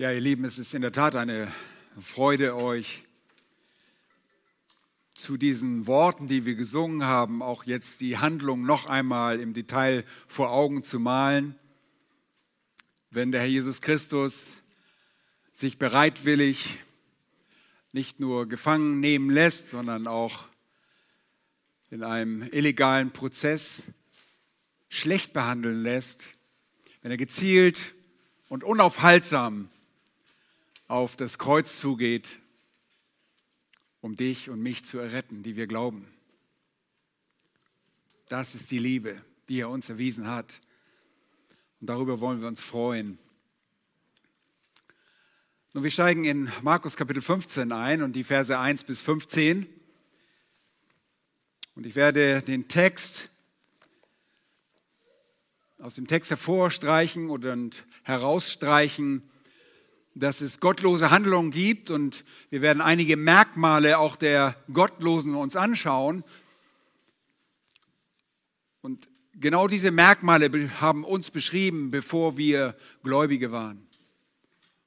Ja, ihr Lieben, es ist in der Tat eine Freude, euch zu diesen Worten, die wir gesungen haben, auch jetzt die Handlung noch einmal im Detail vor Augen zu malen. Wenn der Herr Jesus Christus sich bereitwillig nicht nur gefangen nehmen lässt, sondern auch in einem illegalen Prozess schlecht behandeln lässt, wenn er gezielt und unaufhaltsam auf das Kreuz zugeht, um dich und mich zu erretten, die wir glauben. Das ist die Liebe, die er uns erwiesen hat. Und darüber wollen wir uns freuen. Nun, wir steigen in Markus Kapitel 15 ein und die Verse 1 bis 15. Und ich werde den Text aus dem Text hervorstreichen und herausstreichen, dass es gottlose Handlungen gibt und wir werden einige Merkmale auch der Gottlosen uns anschauen. Und genau diese Merkmale haben uns beschrieben, bevor wir Gläubige waren.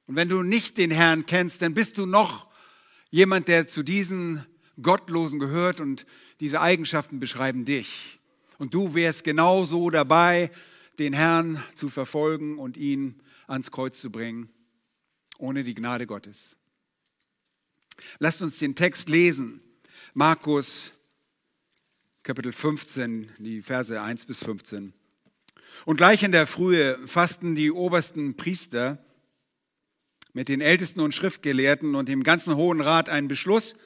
Und wenn du nicht den Herrn kennst, dann bist du noch jemand, der zu diesen Gottlosen gehört und diese Eigenschaften beschreiben dich. Und du wärst genauso dabei, den Herrn zu verfolgen und ihn ans Kreuz zu bringen ohne die Gnade Gottes. Lasst uns den Text lesen. Markus Kapitel 15, die Verse 1 bis 15. Und gleich in der Frühe fassten die obersten Priester mit den Ältesten und Schriftgelehrten und dem ganzen Hohen Rat einen Beschluss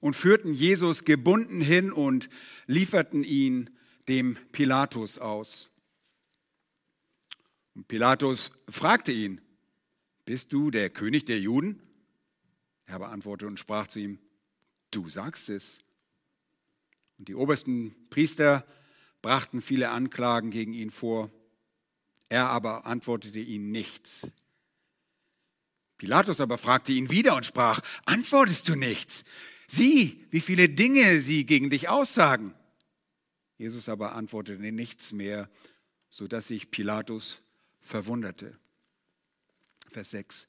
und führten Jesus gebunden hin und lieferten ihn dem Pilatus aus. Und Pilatus fragte ihn, bist du der König der Juden? Er beantwortete und sprach zu ihm, du sagst es. Und die obersten Priester brachten viele Anklagen gegen ihn vor. Er aber antwortete ihnen nichts. Pilatus aber fragte ihn wieder und sprach, antwortest du nichts? Sieh, wie viele Dinge sie gegen dich aussagen. Jesus aber antwortete nichts mehr, sodass sich Pilatus verwunderte. Vers 6.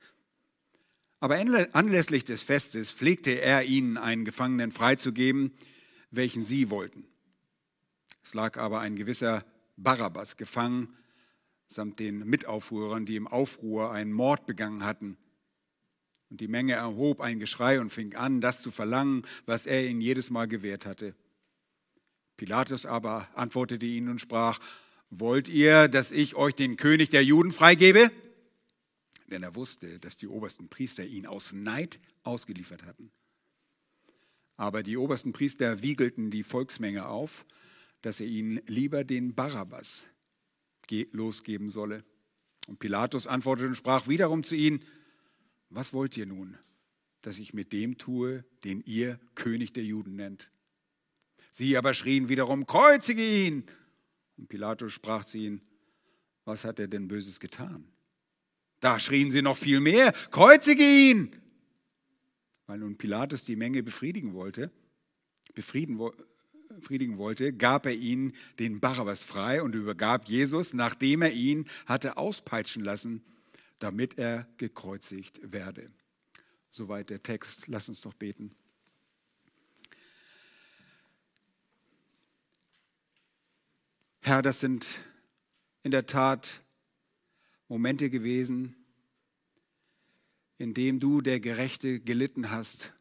Aber anlässlich des Festes pflegte er ihnen einen Gefangenen freizugeben, welchen sie wollten. Es lag aber ein gewisser Barabbas gefangen, samt den Mitaufrührern, die im Aufruhr einen Mord begangen hatten. Und die Menge erhob ein Geschrei und fing an, das zu verlangen, was er ihnen jedes Mal gewährt hatte. Pilatus aber antwortete ihnen und sprach, Wollt ihr, dass ich euch den König der Juden freigebe? Denn er wusste, dass die obersten Priester ihn aus Neid ausgeliefert hatten. Aber die obersten Priester wiegelten die Volksmenge auf, dass er ihnen lieber den Barabbas losgeben solle. Und Pilatus antwortete und sprach wiederum zu ihnen, was wollt ihr nun, dass ich mit dem tue, den ihr König der Juden nennt? Sie aber schrien wiederum, kreuzige ihn! Und Pilatus sprach zu ihnen, was hat er denn Böses getan? Da schrien sie noch viel mehr, kreuzige ihn! Weil nun Pilatus die Menge befriedigen wollte, befrieden, befriedigen wollte, gab er ihnen den Barabbas frei und übergab Jesus, nachdem er ihn hatte auspeitschen lassen, damit er gekreuzigt werde. Soweit der Text. Lass uns doch beten. Herr, das sind in der Tat Momente gewesen, in denen du, der Gerechte, gelitten hast.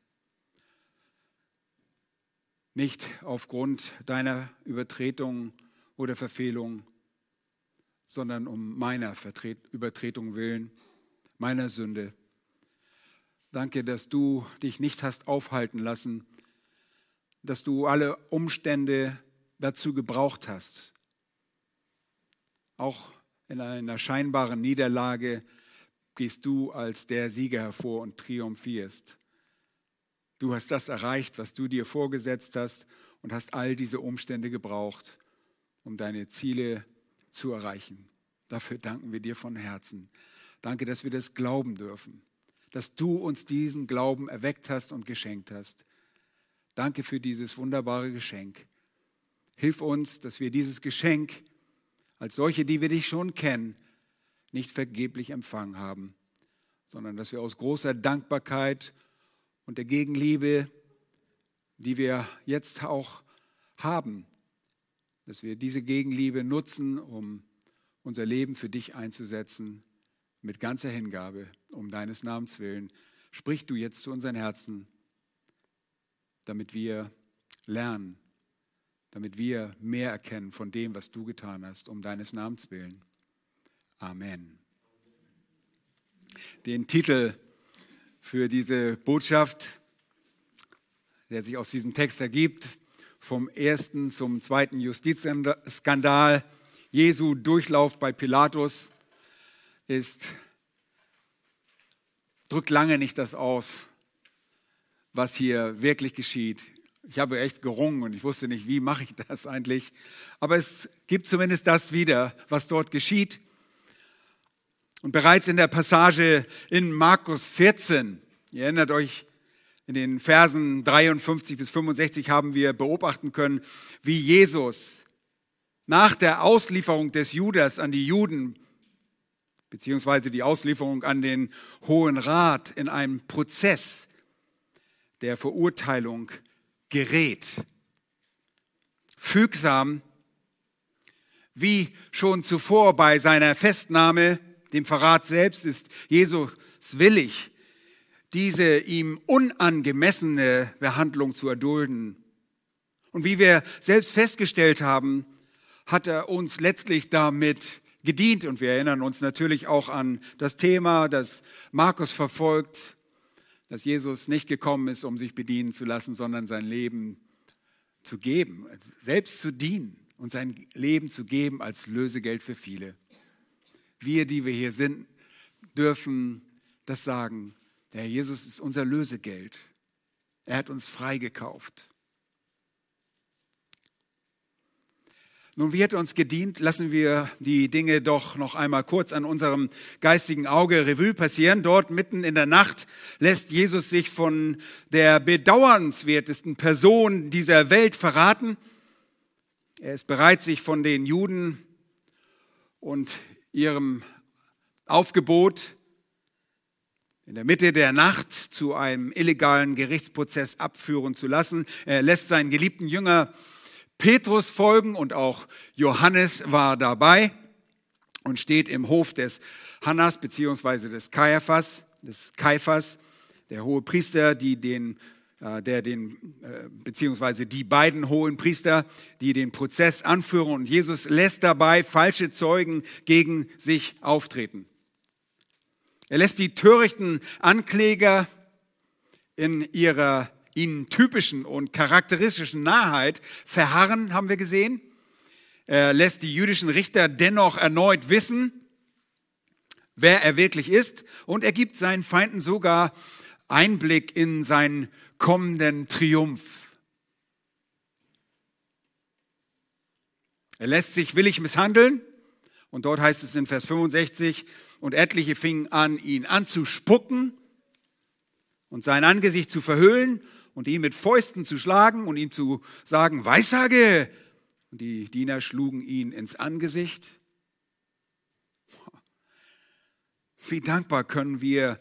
Nicht aufgrund deiner Übertretung oder Verfehlung, sondern um meiner Übertretung willen, meiner Sünde. Danke, dass du dich nicht hast aufhalten lassen, dass du alle Umstände dazu gebraucht hast, auch in einer scheinbaren Niederlage gehst du als der Sieger hervor und triumphierst. Du hast das erreicht, was du dir vorgesetzt hast und hast all diese Umstände gebraucht, um deine Ziele zu erreichen. Dafür danken wir dir von Herzen. Danke, dass wir das glauben dürfen, dass du uns diesen Glauben erweckt hast und geschenkt hast. Danke für dieses wunderbare Geschenk. Hilf uns, dass wir dieses Geschenk als solche, die wir dich schon kennen, nicht vergeblich empfangen haben, sondern dass wir aus großer Dankbarkeit und der Gegenliebe, die wir jetzt auch haben, dass wir diese Gegenliebe nutzen, um unser Leben für dich einzusetzen, mit ganzer Hingabe, um deines Namens willen. Sprich du jetzt zu unseren Herzen, damit wir lernen, damit wir mehr erkennen von dem, was du getan hast, um deines Namens willen. Amen. Den Titel für diese Botschaft, der sich aus diesem Text ergibt, vom ersten zum zweiten Justizskandal, Jesu Durchlauf bei Pilatus, ist, drückt lange nicht das aus, was hier wirklich geschieht. Ich habe echt gerungen und ich wusste nicht, wie mache ich das eigentlich. Aber es gibt zumindest das wieder, was dort geschieht. Und bereits in der Passage in Markus 14, ihr erinnert euch, in den Versen 53 bis 65 haben wir beobachten können, wie Jesus nach der Auslieferung des Judas an die Juden, beziehungsweise die Auslieferung an den Hohen Rat in einem Prozess der Verurteilung gerät. Fügsam, wie schon zuvor bei seiner Festnahme, dem Verrat selbst, ist Jesus willig, diese ihm unangemessene Behandlung zu erdulden. Und wie wir selbst festgestellt haben, hat er uns letztlich damit gedient. Und wir erinnern uns natürlich auch an das Thema, das Markus verfolgt, dass Jesus nicht gekommen ist, um sich bedienen zu lassen, sondern sein Leben zu geben, selbst zu dienen und sein Leben zu geben als Lösegeld für viele. Wir, die wir hier sind, dürfen das sagen. Der Herr Jesus ist unser Lösegeld. Er hat uns freigekauft. Nun, wie hat uns gedient? Lassen wir die Dinge doch noch einmal kurz an unserem geistigen Auge Revue passieren. Dort mitten in der Nacht lässt Jesus sich von der bedauernswertesten Person dieser Welt verraten. Er ist bereit, sich von den Juden und ihrem Aufgebot in der Mitte der Nacht zu einem illegalen Gerichtsprozess abführen zu lassen. Er lässt seinen geliebten Jünger Petrus folgen und auch Johannes war dabei und steht im Hof des Hannas beziehungsweise des Kaiphas, des Kaiphas, der hohe Priester, die den, äh, der den, äh, beziehungsweise die beiden hohen Priester, die den Prozess anführen und Jesus lässt dabei falsche Zeugen gegen sich auftreten. Er lässt die törichten Ankläger in ihrer ihnen typischen und charakteristischen Nahheit verharren, haben wir gesehen. Er lässt die jüdischen Richter dennoch erneut wissen, wer er wirklich ist. Und er gibt seinen Feinden sogar Einblick in seinen kommenden Triumph. Er lässt sich willig misshandeln. Und dort heißt es in Vers 65, und etliche fingen an, ihn anzuspucken und sein Angesicht zu verhüllen und ihn mit Fäusten zu schlagen und ihm zu sagen, Weissage. Und die Diener schlugen ihn ins Angesicht. Wie dankbar können wir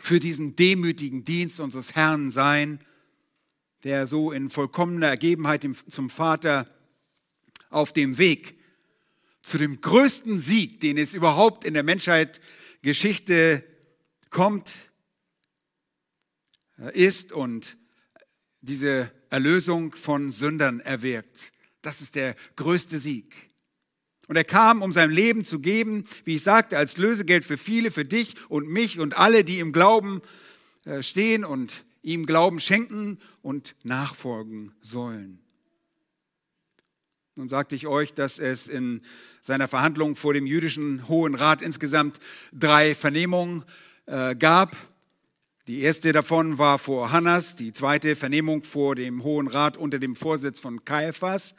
für diesen demütigen Dienst unseres Herrn sein, der so in vollkommener Ergebenheit zum Vater auf dem Weg zu dem größten Sieg, den es überhaupt in der Menschheit Geschichte kommt, ist und diese Erlösung von Sündern erwirkt. Das ist der größte Sieg. Und er kam, um sein Leben zu geben, wie ich sagte, als Lösegeld für viele, für dich und mich und alle, die im Glauben äh, stehen und ihm Glauben schenken und nachfolgen sollen. Nun sagte ich euch, dass es in seiner Verhandlung vor dem jüdischen Hohen Rat insgesamt drei Vernehmungen äh, gab. Die erste davon war vor Hannas, die zweite Vernehmung vor dem Hohen Rat unter dem Vorsitz von Kaiphas.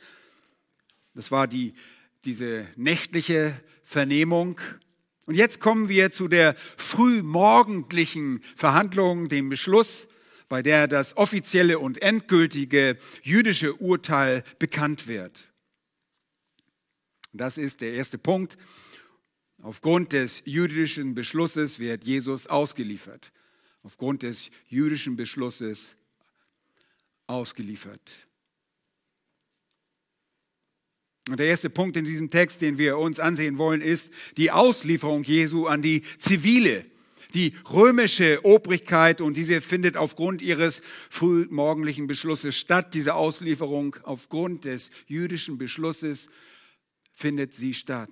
Das war die, diese nächtliche Vernehmung. Und jetzt kommen wir zu der frühmorgendlichen Verhandlung, dem Beschluss, bei der das offizielle und endgültige jüdische Urteil bekannt wird. Das ist der erste Punkt. Aufgrund des jüdischen Beschlusses wird Jesus ausgeliefert. Aufgrund des jüdischen Beschlusses ausgeliefert. Und der erste Punkt in diesem Text, den wir uns ansehen wollen, ist die Auslieferung Jesu an die zivile, die römische Obrigkeit. Und diese findet aufgrund ihres frühmorgendlichen Beschlusses statt. Diese Auslieferung aufgrund des jüdischen Beschlusses findet sie statt.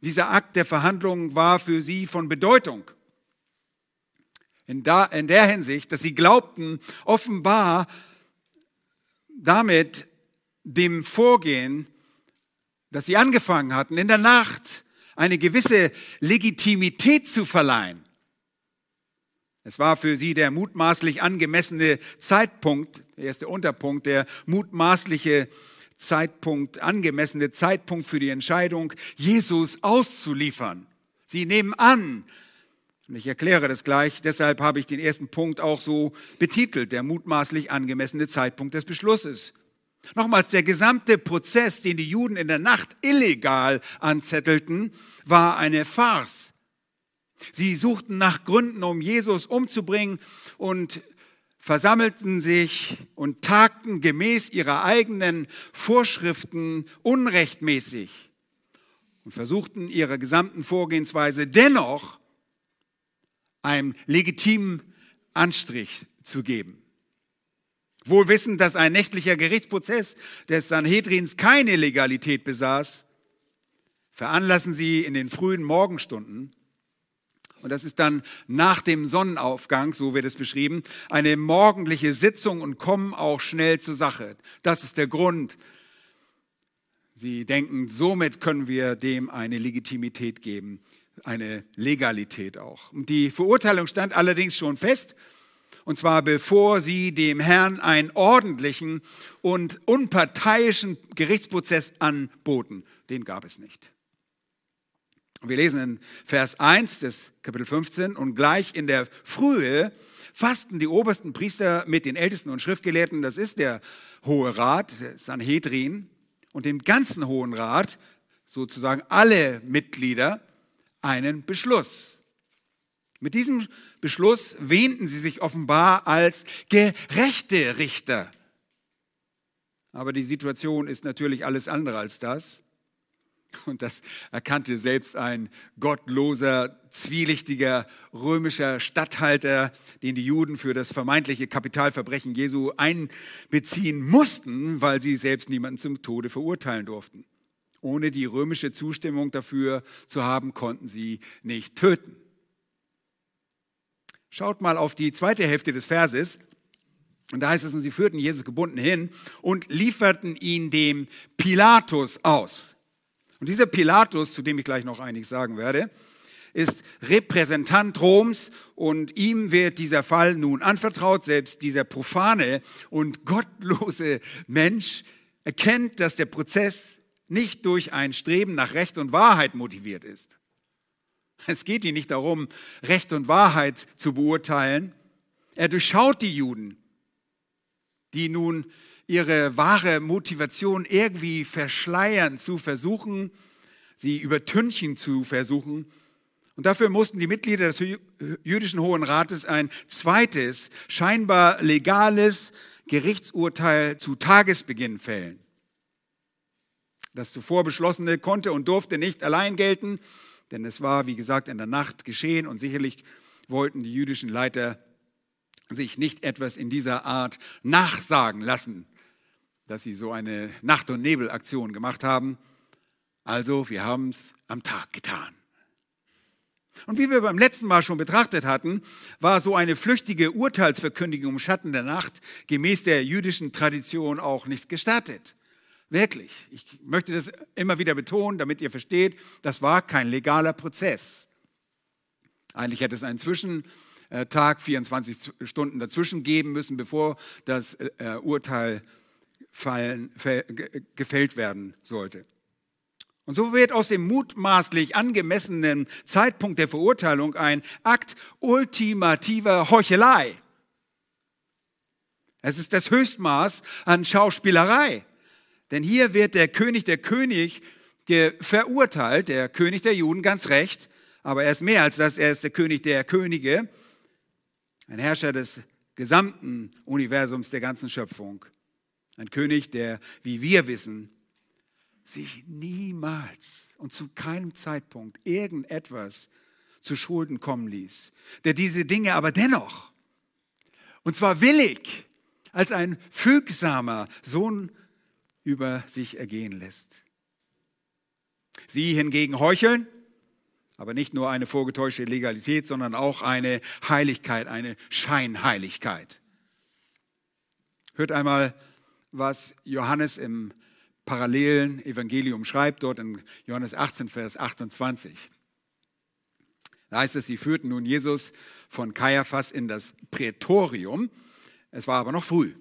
Dieser Akt der Verhandlungen war für sie von Bedeutung. In, da, in der Hinsicht, dass sie glaubten, offenbar damit dem Vorgehen dass sie angefangen hatten, in der Nacht eine gewisse Legitimität zu verleihen. Es war für sie der mutmaßlich angemessene Zeitpunkt, der erste Unterpunkt, der mutmaßliche Zeitpunkt, angemessene Zeitpunkt für die Entscheidung, Jesus auszuliefern. Sie nehmen an, und ich erkläre das gleich, deshalb habe ich den ersten Punkt auch so betitelt, der mutmaßlich angemessene Zeitpunkt des Beschlusses. Nochmals, der gesamte Prozess, den die Juden in der Nacht illegal anzettelten, war eine Farce. Sie suchten nach Gründen, um Jesus umzubringen und versammelten sich und tagten gemäß ihrer eigenen Vorschriften unrechtmäßig und versuchten ihrer gesamten Vorgehensweise dennoch einen legitimen Anstrich zu geben. Wohl wissend, dass ein nächtlicher Gerichtsprozess des Sanhedrins keine Legalität besaß, veranlassen sie in den frühen Morgenstunden, und das ist dann nach dem Sonnenaufgang, so wird es beschrieben, eine morgendliche Sitzung und kommen auch schnell zur Sache. Das ist der Grund. Sie denken, somit können wir dem eine Legitimität geben, eine Legalität auch. Die Verurteilung stand allerdings schon fest und zwar bevor sie dem Herrn einen ordentlichen und unparteiischen Gerichtsprozess anboten. Den gab es nicht. Wir lesen in Vers 1 des Kapitel 15 und gleich in der Frühe fassten die obersten Priester mit den Ältesten und Schriftgelehrten, das ist der Hohe Rat, Sanhedrin, und dem ganzen Hohen Rat, sozusagen alle Mitglieder, einen Beschluss. Mit diesem Beschluss wähnten sie sich offenbar als gerechte Richter. Aber die Situation ist natürlich alles andere als das. Und das erkannte selbst ein gottloser, zwielichtiger römischer Statthalter, den die Juden für das vermeintliche Kapitalverbrechen Jesu einbeziehen mussten, weil sie selbst niemanden zum Tode verurteilen durften. Ohne die römische Zustimmung dafür zu haben, konnten sie nicht töten. Schaut mal auf die zweite Hälfte des Verses. Und da heißt es, und sie führten Jesus gebunden hin und lieferten ihn dem Pilatus aus. Und dieser Pilatus, zu dem ich gleich noch einiges sagen werde, ist Repräsentant Roms und ihm wird dieser Fall nun anvertraut. Selbst dieser profane und gottlose Mensch erkennt, dass der Prozess nicht durch ein Streben nach Recht und Wahrheit motiviert ist. Es geht ihm nicht darum, Recht und Wahrheit zu beurteilen. Er durchschaut die Juden, die nun ihre wahre Motivation irgendwie verschleiern zu versuchen, sie übertünchen zu versuchen. Und dafür mussten die Mitglieder des jüdischen Hohen Rates ein zweites, scheinbar legales Gerichtsurteil zu Tagesbeginn fällen. Das zuvor beschlossene konnte und durfte nicht allein gelten, denn es war, wie gesagt, in der Nacht geschehen und sicherlich wollten die jüdischen Leiter sich nicht etwas in dieser Art nachsagen lassen, dass sie so eine Nacht- und Nebelaktion gemacht haben. Also, wir haben es am Tag getan. Und wie wir beim letzten Mal schon betrachtet hatten, war so eine flüchtige Urteilsverkündigung im Schatten der Nacht gemäß der jüdischen Tradition auch nicht gestattet. Wirklich. Ich möchte das immer wieder betonen, damit ihr versteht, das war kein legaler Prozess. Eigentlich hätte es einen Zwischentag, 24 Stunden dazwischen geben müssen, bevor das äh, Urteil fallen, gefällt werden sollte. Und so wird aus dem mutmaßlich angemessenen Zeitpunkt der Verurteilung ein Akt ultimativer Heuchelei. Es ist das Höchstmaß an Schauspielerei. Denn hier wird der König der König verurteilt, der König der Juden, ganz recht, aber er ist mehr als das, er ist der König der Könige, ein Herrscher des gesamten Universums, der ganzen Schöpfung. Ein König, der, wie wir wissen, sich niemals und zu keinem Zeitpunkt irgendetwas zu Schulden kommen ließ, der diese Dinge aber dennoch, und zwar willig, als ein fügsamer Sohn über sich ergehen lässt. Sie hingegen heucheln, aber nicht nur eine vorgetäuschte Legalität, sondern auch eine Heiligkeit, eine Scheinheiligkeit. Hört einmal, was Johannes im parallelen Evangelium schreibt, dort in Johannes 18, Vers 28. Da heißt es, sie führten nun Jesus von Kaiaphas in das Prätorium. Es war aber noch früh.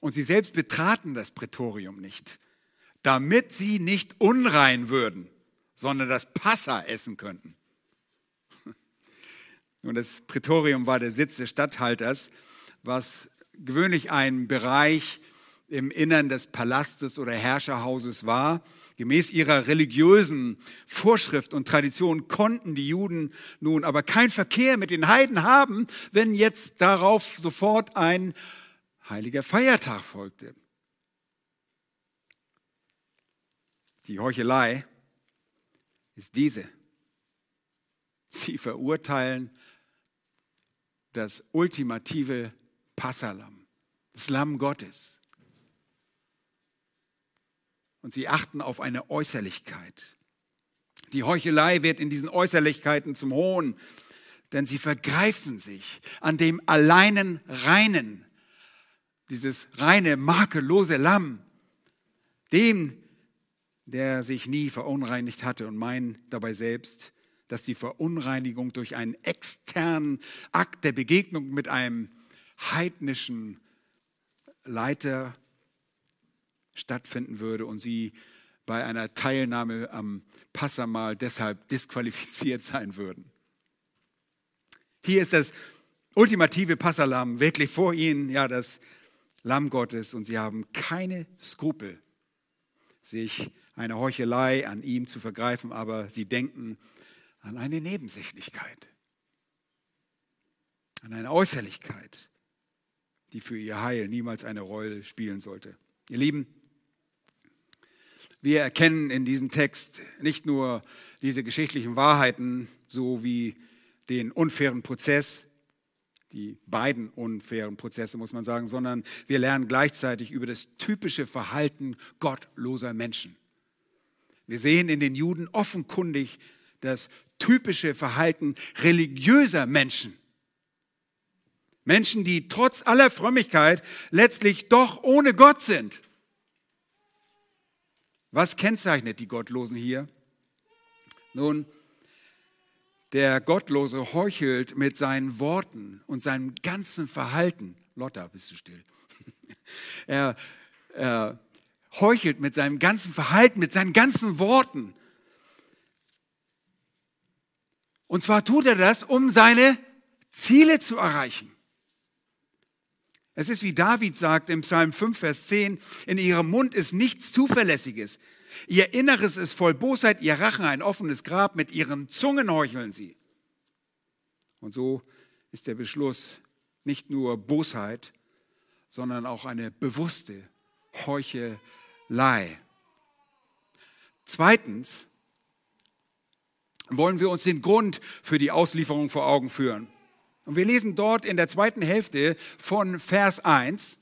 Und sie selbst betraten das Prätorium nicht, damit sie nicht unrein würden, sondern das Passa essen könnten. Und das Prätorium war der Sitz des Statthalters, was gewöhnlich ein Bereich im Innern des Palastes oder Herrscherhauses war. Gemäß ihrer religiösen Vorschrift und Tradition konnten die Juden nun aber kein Verkehr mit den Heiden haben, wenn jetzt darauf sofort ein heiliger Feiertag folgte. Die Heuchelei ist diese. Sie verurteilen das ultimative Passalam, das Lamm Gottes und sie achten auf eine Äußerlichkeit. Die Heuchelei wird in diesen Äußerlichkeiten zum Hohn, denn sie vergreifen sich an dem alleinen Reinen, dieses reine, makellose Lamm, dem, der sich nie verunreinigt hatte und meinen dabei selbst, dass die Verunreinigung durch einen externen Akt der Begegnung mit einem heidnischen Leiter stattfinden würde und sie bei einer Teilnahme am Passamal deshalb disqualifiziert sein würden. Hier ist das ultimative Passalam wirklich vor ihnen, ja, das Lamm Gottes, und sie haben keine Skrupel, sich eine Heuchelei an ihm zu vergreifen, aber sie denken an eine Nebensächlichkeit, an eine Äußerlichkeit, die für ihr Heil niemals eine Rolle spielen sollte. Ihr Lieben, wir erkennen in diesem Text nicht nur diese geschichtlichen Wahrheiten, so wie den unfairen Prozess, die beiden unfairen Prozesse, muss man sagen, sondern wir lernen gleichzeitig über das typische Verhalten gottloser Menschen. Wir sehen in den Juden offenkundig das typische Verhalten religiöser Menschen. Menschen, die trotz aller Frömmigkeit letztlich doch ohne Gott sind. Was kennzeichnet die Gottlosen hier? Nun, der Gottlose heuchelt mit seinen Worten und seinem ganzen Verhalten. Lotta, bist du still? er, er heuchelt mit seinem ganzen Verhalten, mit seinen ganzen Worten. Und zwar tut er das, um seine Ziele zu erreichen. Es ist wie David sagt im Psalm 5, Vers 10, in ihrem Mund ist nichts Zuverlässiges. Ihr Inneres ist voll Bosheit, ihr Rachen ein offenes Grab, mit ihren Zungen heucheln sie. Und so ist der Beschluss nicht nur Bosheit, sondern auch eine bewusste Heuchelei. Zweitens wollen wir uns den Grund für die Auslieferung vor Augen führen. Und wir lesen dort in der zweiten Hälfte von Vers 1,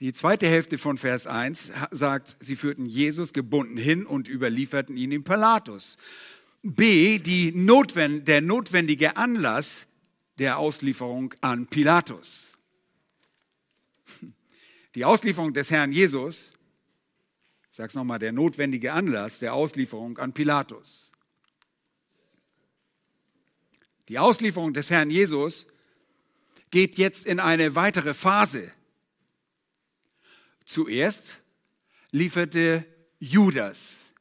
die zweite Hälfte von Vers 1 sagt, sie führten Jesus gebunden hin und überlieferten ihn dem Pilatus. B, die notwend, der notwendige Anlass der Auslieferung an Pilatus. Die Auslieferung des Herrn Jesus, ich sage es nochmal, der notwendige Anlass der Auslieferung an Pilatus. Die Auslieferung des Herrn Jesus geht jetzt in eine weitere Phase. Zuerst lieferte Judas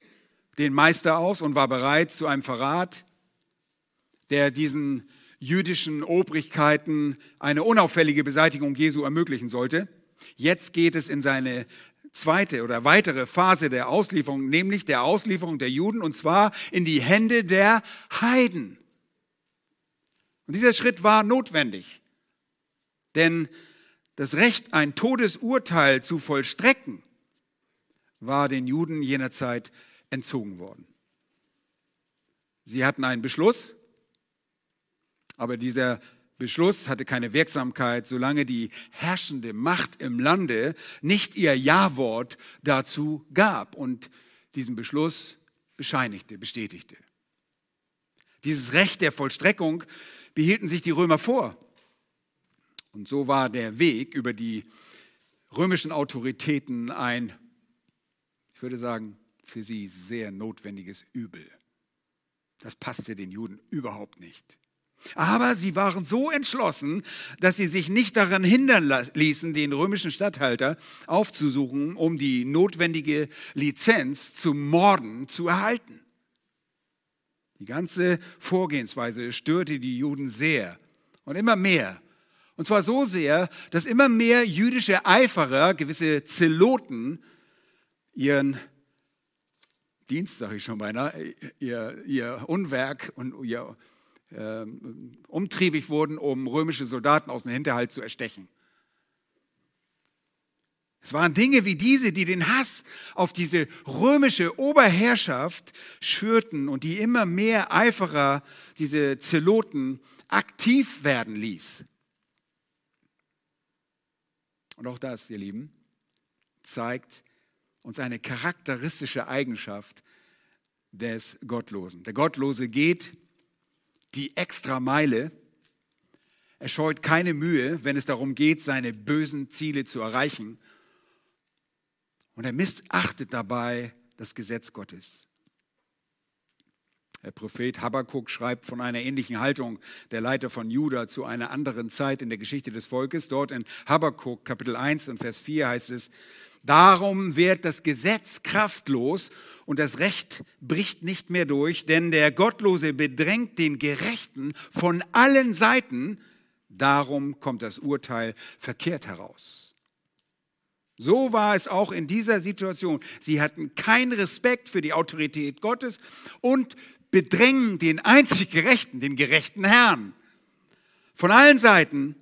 den Meister aus und war bereit zu einem Verrat, der diesen jüdischen Obrigkeiten eine unauffällige Beseitigung Jesu ermöglichen sollte. Jetzt geht es in seine zweite oder weitere Phase der Auslieferung, nämlich der Auslieferung der Juden und zwar in die Hände der Heiden. Und dieser Schritt war notwendig, denn das Recht, ein Todesurteil zu vollstrecken, war den Juden jener Zeit entzogen worden. Sie hatten einen Beschluss, aber dieser Beschluss hatte keine Wirksamkeit, solange die herrschende Macht im Lande nicht ihr Ja-Wort dazu gab und diesen Beschluss bescheinigte, bestätigte. Dieses Recht der Vollstreckung behielten sich die Römer vor. Und so war der Weg über die römischen Autoritäten ein, ich würde sagen, für sie sehr notwendiges Übel. Das passte den Juden überhaupt nicht. Aber sie waren so entschlossen, dass sie sich nicht daran hindern ließen, den römischen Statthalter aufzusuchen, um die notwendige Lizenz zum Morden zu erhalten. Die ganze Vorgehensweise störte die Juden sehr und immer mehr. Und zwar so sehr, dass immer mehr jüdische Eiferer, gewisse Zeloten, ihren Dienst, sage ich schon beinahe, ihr, ihr Unwerk und ihr äh, umtriebig wurden, um römische Soldaten aus dem Hinterhalt zu erstechen. Es waren Dinge wie diese, die den Hass auf diese römische Oberherrschaft schürten und die immer mehr Eiferer, diese Zeloten, aktiv werden ließ. Und auch das, ihr Lieben, zeigt uns eine charakteristische Eigenschaft des Gottlosen. Der Gottlose geht die extra Meile. Er scheut keine Mühe, wenn es darum geht, seine bösen Ziele zu erreichen. Und er missachtet dabei das Gesetz Gottes. Der Prophet Habakkuk schreibt von einer ähnlichen Haltung der Leiter von Juda zu einer anderen Zeit in der Geschichte des Volkes. Dort in Habakkuk Kapitel 1 und Vers 4 heißt es, Darum wird das Gesetz kraftlos und das Recht bricht nicht mehr durch, denn der Gottlose bedrängt den Gerechten von allen Seiten. Darum kommt das Urteil verkehrt heraus. So war es auch in dieser Situation. Sie hatten keinen Respekt für die Autorität Gottes und bedrängen den einzig Gerechten, den gerechten Herrn. Von allen Seiten.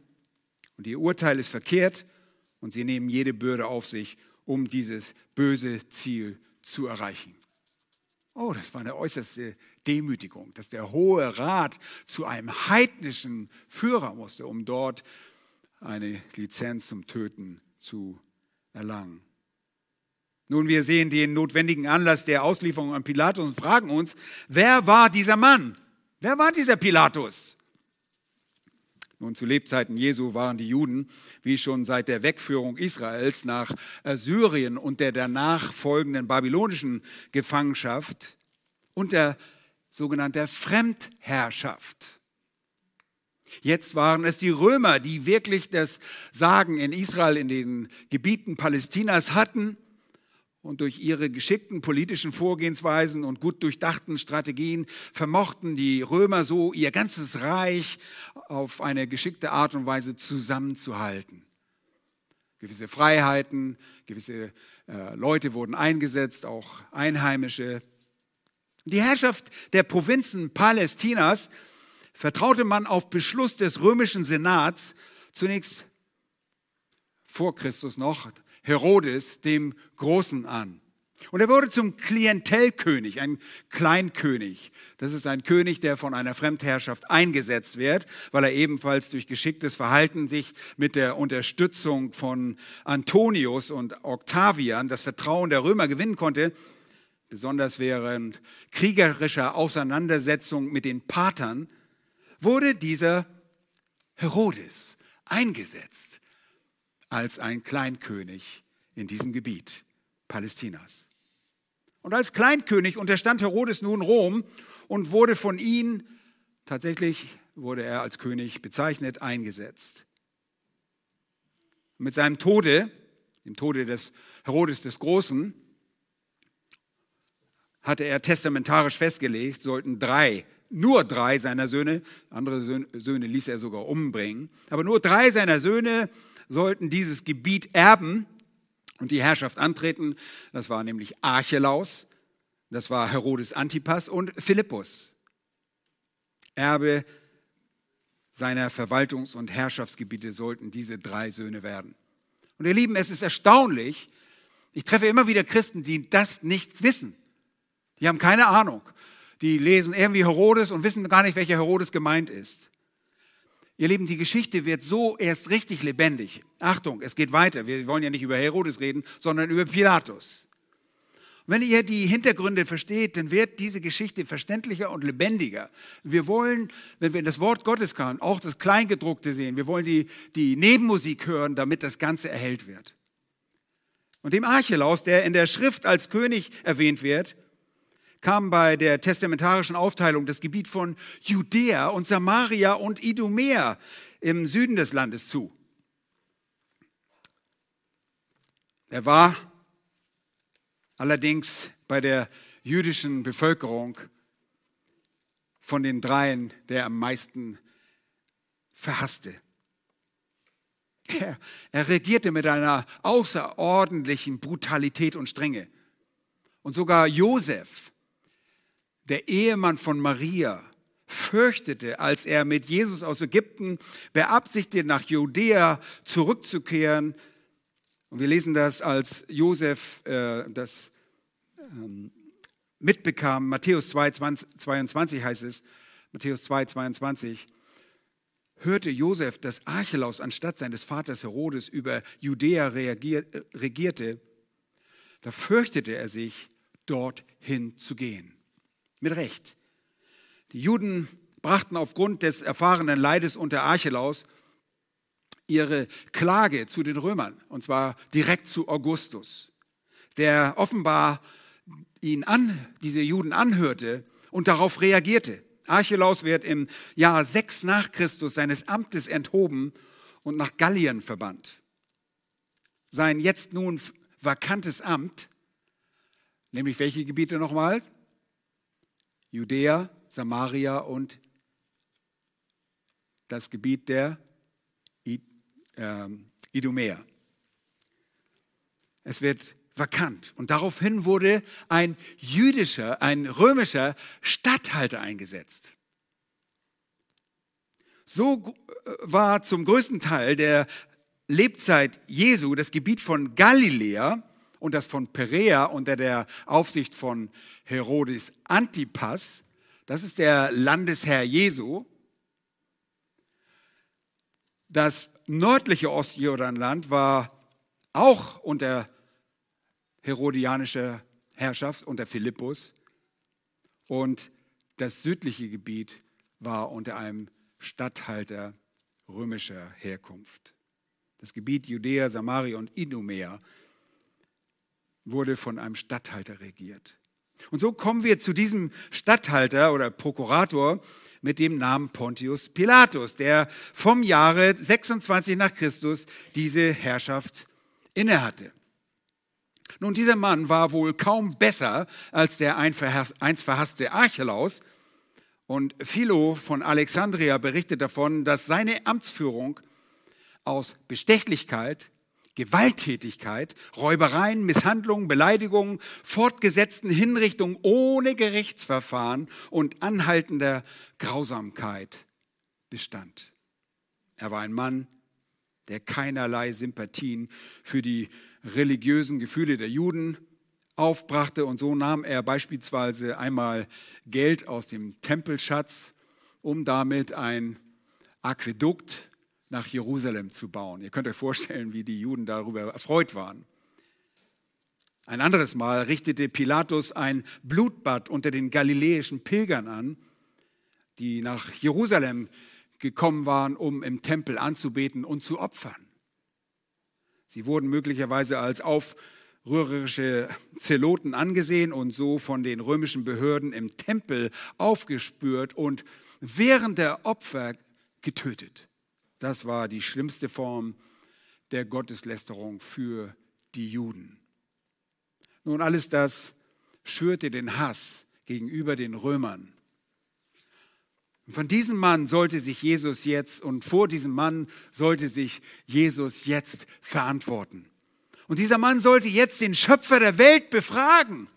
Und ihr Urteil ist verkehrt und sie nehmen jede Bürde auf sich um dieses böse Ziel zu erreichen. Oh, das war eine äußerste Demütigung, dass der Hohe Rat zu einem heidnischen Führer musste, um dort eine Lizenz zum Töten zu erlangen. Nun, wir sehen den notwendigen Anlass der Auslieferung an Pilatus und fragen uns, wer war dieser Mann? Wer war dieser Pilatus? Nun, zu Lebzeiten Jesu waren die Juden, wie schon seit der Wegführung Israels nach Syrien und der danach folgenden babylonischen Gefangenschaft unter sogenannter Fremdherrschaft. Jetzt waren es die Römer, die wirklich das Sagen in Israel, in den Gebieten Palästinas hatten und durch ihre geschickten politischen Vorgehensweisen und gut durchdachten Strategien vermochten die Römer so ihr ganzes Reich auf eine geschickte Art und Weise zusammenzuhalten. Gewisse Freiheiten, gewisse äh, Leute wurden eingesetzt, auch Einheimische. Die Herrschaft der Provinzen Palästinas vertraute man auf Beschluss des römischen Senats zunächst vor Christus noch Herodes dem Großen an. Und er wurde zum Klientelkönig, ein Kleinkönig. Das ist ein König, der von einer Fremdherrschaft eingesetzt wird, weil er ebenfalls durch geschicktes Verhalten sich mit der Unterstützung von Antonius und Octavian das Vertrauen der Römer gewinnen konnte, besonders während kriegerischer Auseinandersetzung mit den Patern, wurde dieser Herodes eingesetzt als ein Kleinkönig in diesem Gebiet Palästinas. Und als Kleinkönig unterstand Herodes nun Rom und wurde von ihm, tatsächlich wurde er als König bezeichnet, eingesetzt. mit seinem Tode, dem Tode des Herodes des Großen, hatte er testamentarisch festgelegt, sollten drei, nur drei seiner Söhne, andere Söhne ließ er sogar umbringen, aber nur drei seiner Söhne sollten dieses Gebiet erben und die Herrschaft antreten. Das war nämlich Archelaus, das war Herodes Antipas und Philippus, Erbe seiner Verwaltungs- und Herrschaftsgebiete sollten diese drei Söhne werden. Und ihr Lieben, es ist erstaunlich, ich treffe immer wieder Christen, die das nicht wissen. Die haben keine Ahnung. Die lesen irgendwie Herodes und wissen gar nicht, welcher Herodes gemeint ist. Ihr Lieben, die Geschichte wird so erst richtig lebendig. Achtung, es geht weiter. Wir wollen ja nicht über Herodes reden, sondern über Pilatus. wenn ihr die Hintergründe versteht, dann wird diese Geschichte verständlicher und lebendiger. Wir wollen, wenn wir das Wort Gottes kann, auch das Kleingedruckte sehen. Wir wollen die, die Nebenmusik hören, damit das Ganze erhellt wird. Und dem Archelaus, der in der Schrift als König erwähnt wird, kam bei der testamentarischen Aufteilung das Gebiet von Judäa und Samaria und Idumea im Süden des Landes zu. Er war allerdings bei der jüdischen Bevölkerung von den dreien der am meisten verhasste. Er, er regierte mit einer außerordentlichen Brutalität und Strenge. Und sogar Josef, der Ehemann von Maria, fürchtete, als er mit Jesus aus Ägypten beabsichtigte, nach Judäa zurückzukehren. Und wir lesen das, als Josef äh, das ähm, mitbekam. Matthäus 2, 22 heißt es, Matthäus 2, 22 hörte Josef, dass Archelaus anstatt seines Vaters Herodes über Judäa regierte, da fürchtete er sich, dorthin zu gehen. Mit Recht. Die Juden brachten aufgrund des erfahrenen Leides unter Archelaus ihre Klage zu den Römern, und zwar direkt zu Augustus, der offenbar ihn an, diese Juden anhörte und darauf reagierte. Archelaus wird im Jahr 6 nach Christus seines Amtes enthoben und nach Gallien verbannt. Sein jetzt nun vakantes Amt, nämlich welche Gebiete nochmal? Judäa, Samaria und das Gebiet der ähm, Idumäer. Es wird vakant. Und daraufhin wurde ein jüdischer, ein römischer Statthalter eingesetzt. So äh, war zum größten Teil der Lebzeit Jesu das Gebiet von Galiläa und das von Perea unter der Aufsicht von Herodes Antipas, das ist der Landesherr Jesu. Das nördliche Ostjordanland war auch unter herodianischer Herrschaft, unter Philippus. Und das südliche Gebiet war unter einem Statthalter römischer Herkunft. Das Gebiet Judäa, Samaria und Idumea wurde von einem Statthalter regiert. Und so kommen wir zu diesem Statthalter oder Prokurator mit dem Namen Pontius Pilatus, der vom Jahre 26 nach Christus diese Herrschaft innehatte. Nun, dieser Mann war wohl kaum besser als der einst verhasste Archelaus. Und Philo von Alexandria berichtet davon, dass seine Amtsführung aus Bestechlichkeit, Gewalttätigkeit, Räubereien, Misshandlungen, Beleidigungen, fortgesetzten Hinrichtungen ohne Gerichtsverfahren und anhaltender Grausamkeit bestand. Er war ein Mann, der keinerlei Sympathien für die religiösen Gefühle der Juden aufbrachte und so nahm er beispielsweise einmal Geld aus dem Tempelschatz, um damit ein Aquädukt nach Jerusalem zu bauen. Ihr könnt euch vorstellen, wie die Juden darüber erfreut waren. Ein anderes Mal richtete Pilatus ein Blutbad unter den galiläischen Pilgern an, die nach Jerusalem gekommen waren, um im Tempel anzubeten und zu opfern. Sie wurden möglicherweise als aufrührerische Zeloten angesehen und so von den römischen Behörden im Tempel aufgespürt und während der Opfer getötet. Das war die schlimmste Form der Gotteslästerung für die Juden. Nun, alles das schürte den Hass gegenüber den Römern. Von diesem Mann sollte sich Jesus jetzt und vor diesem Mann sollte sich Jesus jetzt verantworten. Und dieser Mann sollte jetzt den Schöpfer der Welt befragen.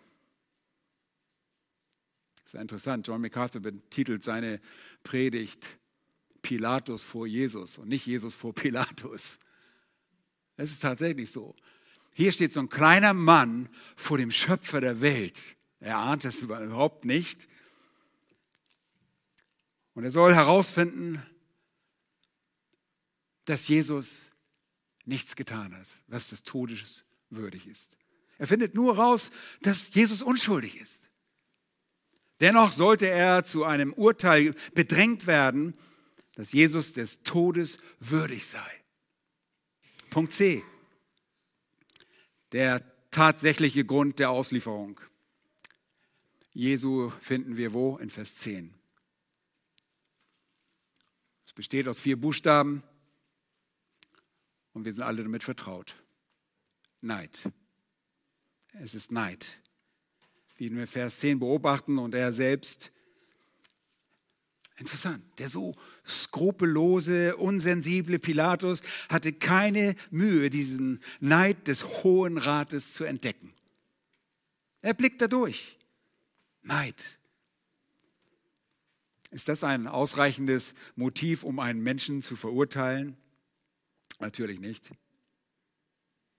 Das ist interessant. John MacArthur betitelt seine Predigt Pilatus vor Jesus und nicht Jesus vor Pilatus. Es ist tatsächlich so. Hier steht so ein kleiner Mann vor dem Schöpfer der Welt. Er ahnt es überhaupt nicht. Und er soll herausfinden, dass Jesus nichts getan hat, was des Todes würdig ist. Er findet nur raus, dass Jesus unschuldig ist. Dennoch sollte er zu einem Urteil bedrängt werden, dass Jesus des Todes würdig sei. Punkt C. Der tatsächliche Grund der Auslieferung. Jesu finden wir wo? In Vers 10. Es besteht aus vier Buchstaben und wir sind alle damit vertraut. Neid. Es ist Neid. Wie wir Vers 10 beobachten und er selbst Interessant. Der so skrupellose, unsensible Pilatus hatte keine Mühe, diesen Neid des Hohen Rates zu entdecken. Er blickt da durch. Neid. Ist das ein ausreichendes Motiv, um einen Menschen zu verurteilen? Natürlich nicht.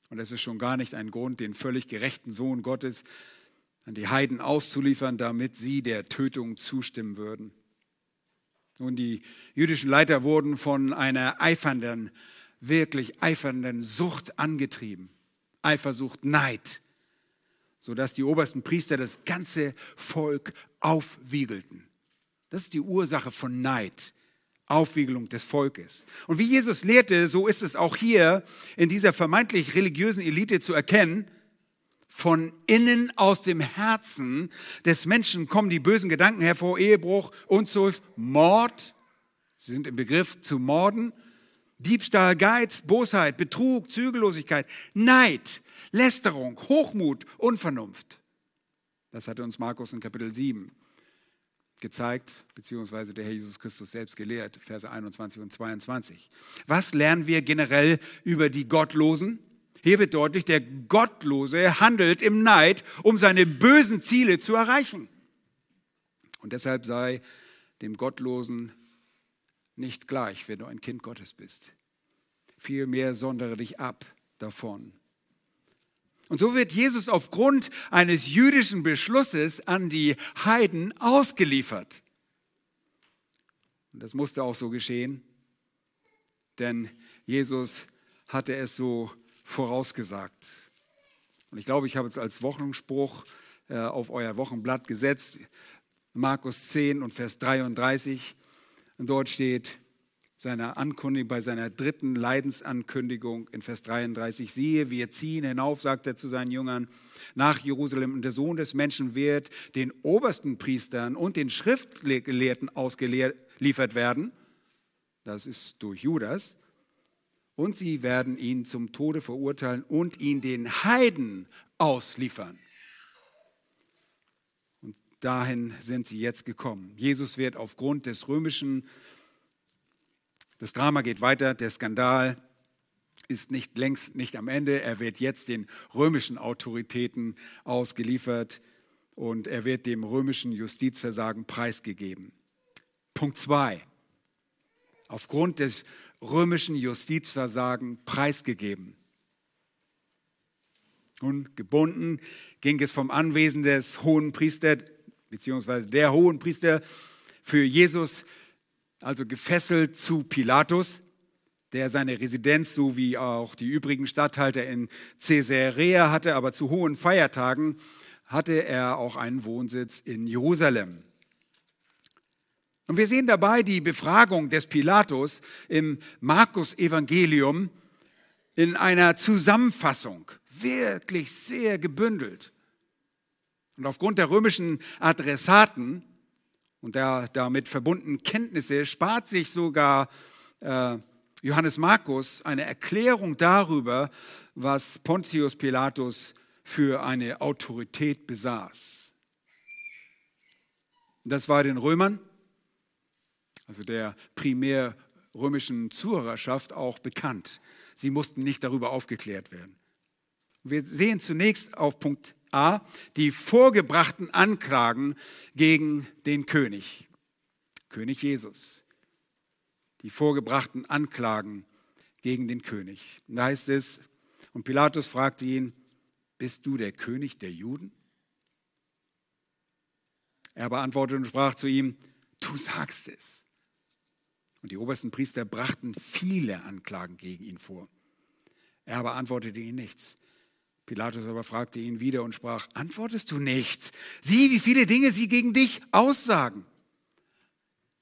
Und es ist schon gar nicht ein Grund, den völlig gerechten Sohn Gottes an die Heiden auszuliefern, damit sie der Tötung zustimmen würden. Nun, die jüdischen Leiter wurden von einer eifernden, wirklich eifernden Sucht angetrieben. Eifersucht, Neid, sodass die obersten Priester das ganze Volk aufwiegelten. Das ist die Ursache von Neid, Aufwiegelung des Volkes. Und wie Jesus lehrte, so ist es auch hier in dieser vermeintlich religiösen Elite zu erkennen, von innen aus dem Herzen des Menschen kommen die bösen Gedanken hervor, Ehebruch, Unzucht, Mord. Sie sind im Begriff zu morden. Diebstahl, Geiz, Bosheit, Betrug, Zügellosigkeit, Neid, Lästerung, Hochmut, Unvernunft. Das hatte uns Markus in Kapitel 7 gezeigt, beziehungsweise der Herr Jesus Christus selbst gelehrt, Verse 21 und 22. Was lernen wir generell über die Gottlosen? Hier wird deutlich, der Gottlose handelt im Neid, um seine bösen Ziele zu erreichen. Und deshalb sei dem Gottlosen nicht gleich, wenn du ein Kind Gottes bist. Vielmehr sondere dich ab davon. Und so wird Jesus aufgrund eines jüdischen Beschlusses an die Heiden ausgeliefert. Und das musste auch so geschehen, denn Jesus hatte es so vorausgesagt. Und ich glaube, ich habe es als Wochenspruch äh, auf euer Wochenblatt gesetzt, Markus 10 und Vers 33. Und dort steht seiner Ankündigung, bei seiner dritten Leidensankündigung in Vers 33, siehe, wir ziehen hinauf, sagt er zu seinen Jüngern, nach Jerusalem und der Sohn des Menschen wird den obersten Priestern und den Schriftgelehrten ausgeliefert werden. Das ist durch Judas und sie werden ihn zum Tode verurteilen und ihn den Heiden ausliefern. Und dahin sind sie jetzt gekommen. Jesus wird aufgrund des römischen, das Drama geht weiter, der Skandal ist nicht längst nicht am Ende. Er wird jetzt den römischen Autoritäten ausgeliefert und er wird dem römischen Justizversagen preisgegeben. Punkt 2. Aufgrund des römischen Justizversagen preisgegeben. Nun, gebunden ging es vom Anwesen des hohen Priesters, beziehungsweise der hohen Priester für Jesus, also gefesselt zu Pilatus, der seine Residenz so wie auch die übrigen Statthalter in Caesarea hatte, aber zu hohen Feiertagen hatte er auch einen Wohnsitz in Jerusalem. Und wir sehen dabei die Befragung des Pilatus im Markus-Evangelium in einer Zusammenfassung, wirklich sehr gebündelt. Und aufgrund der römischen Adressaten und der damit verbundenen Kenntnisse spart sich sogar äh, Johannes Markus eine Erklärung darüber, was Pontius Pilatus für eine Autorität besaß. Das war den Römern also der primär römischen Zuhörerschaft, auch bekannt. Sie mussten nicht darüber aufgeklärt werden. Wir sehen zunächst auf Punkt A die vorgebrachten Anklagen gegen den König, König Jesus. Die vorgebrachten Anklagen gegen den König. Da heißt es, und Pilatus fragte ihn, bist du der König der Juden? Er beantwortete und sprach zu ihm, du sagst es. Und die obersten Priester brachten viele Anklagen gegen ihn vor. Er aber antwortete ihnen nichts. Pilatus aber fragte ihn wieder und sprach, antwortest du nichts? Sieh, wie viele Dinge sie gegen dich aussagen.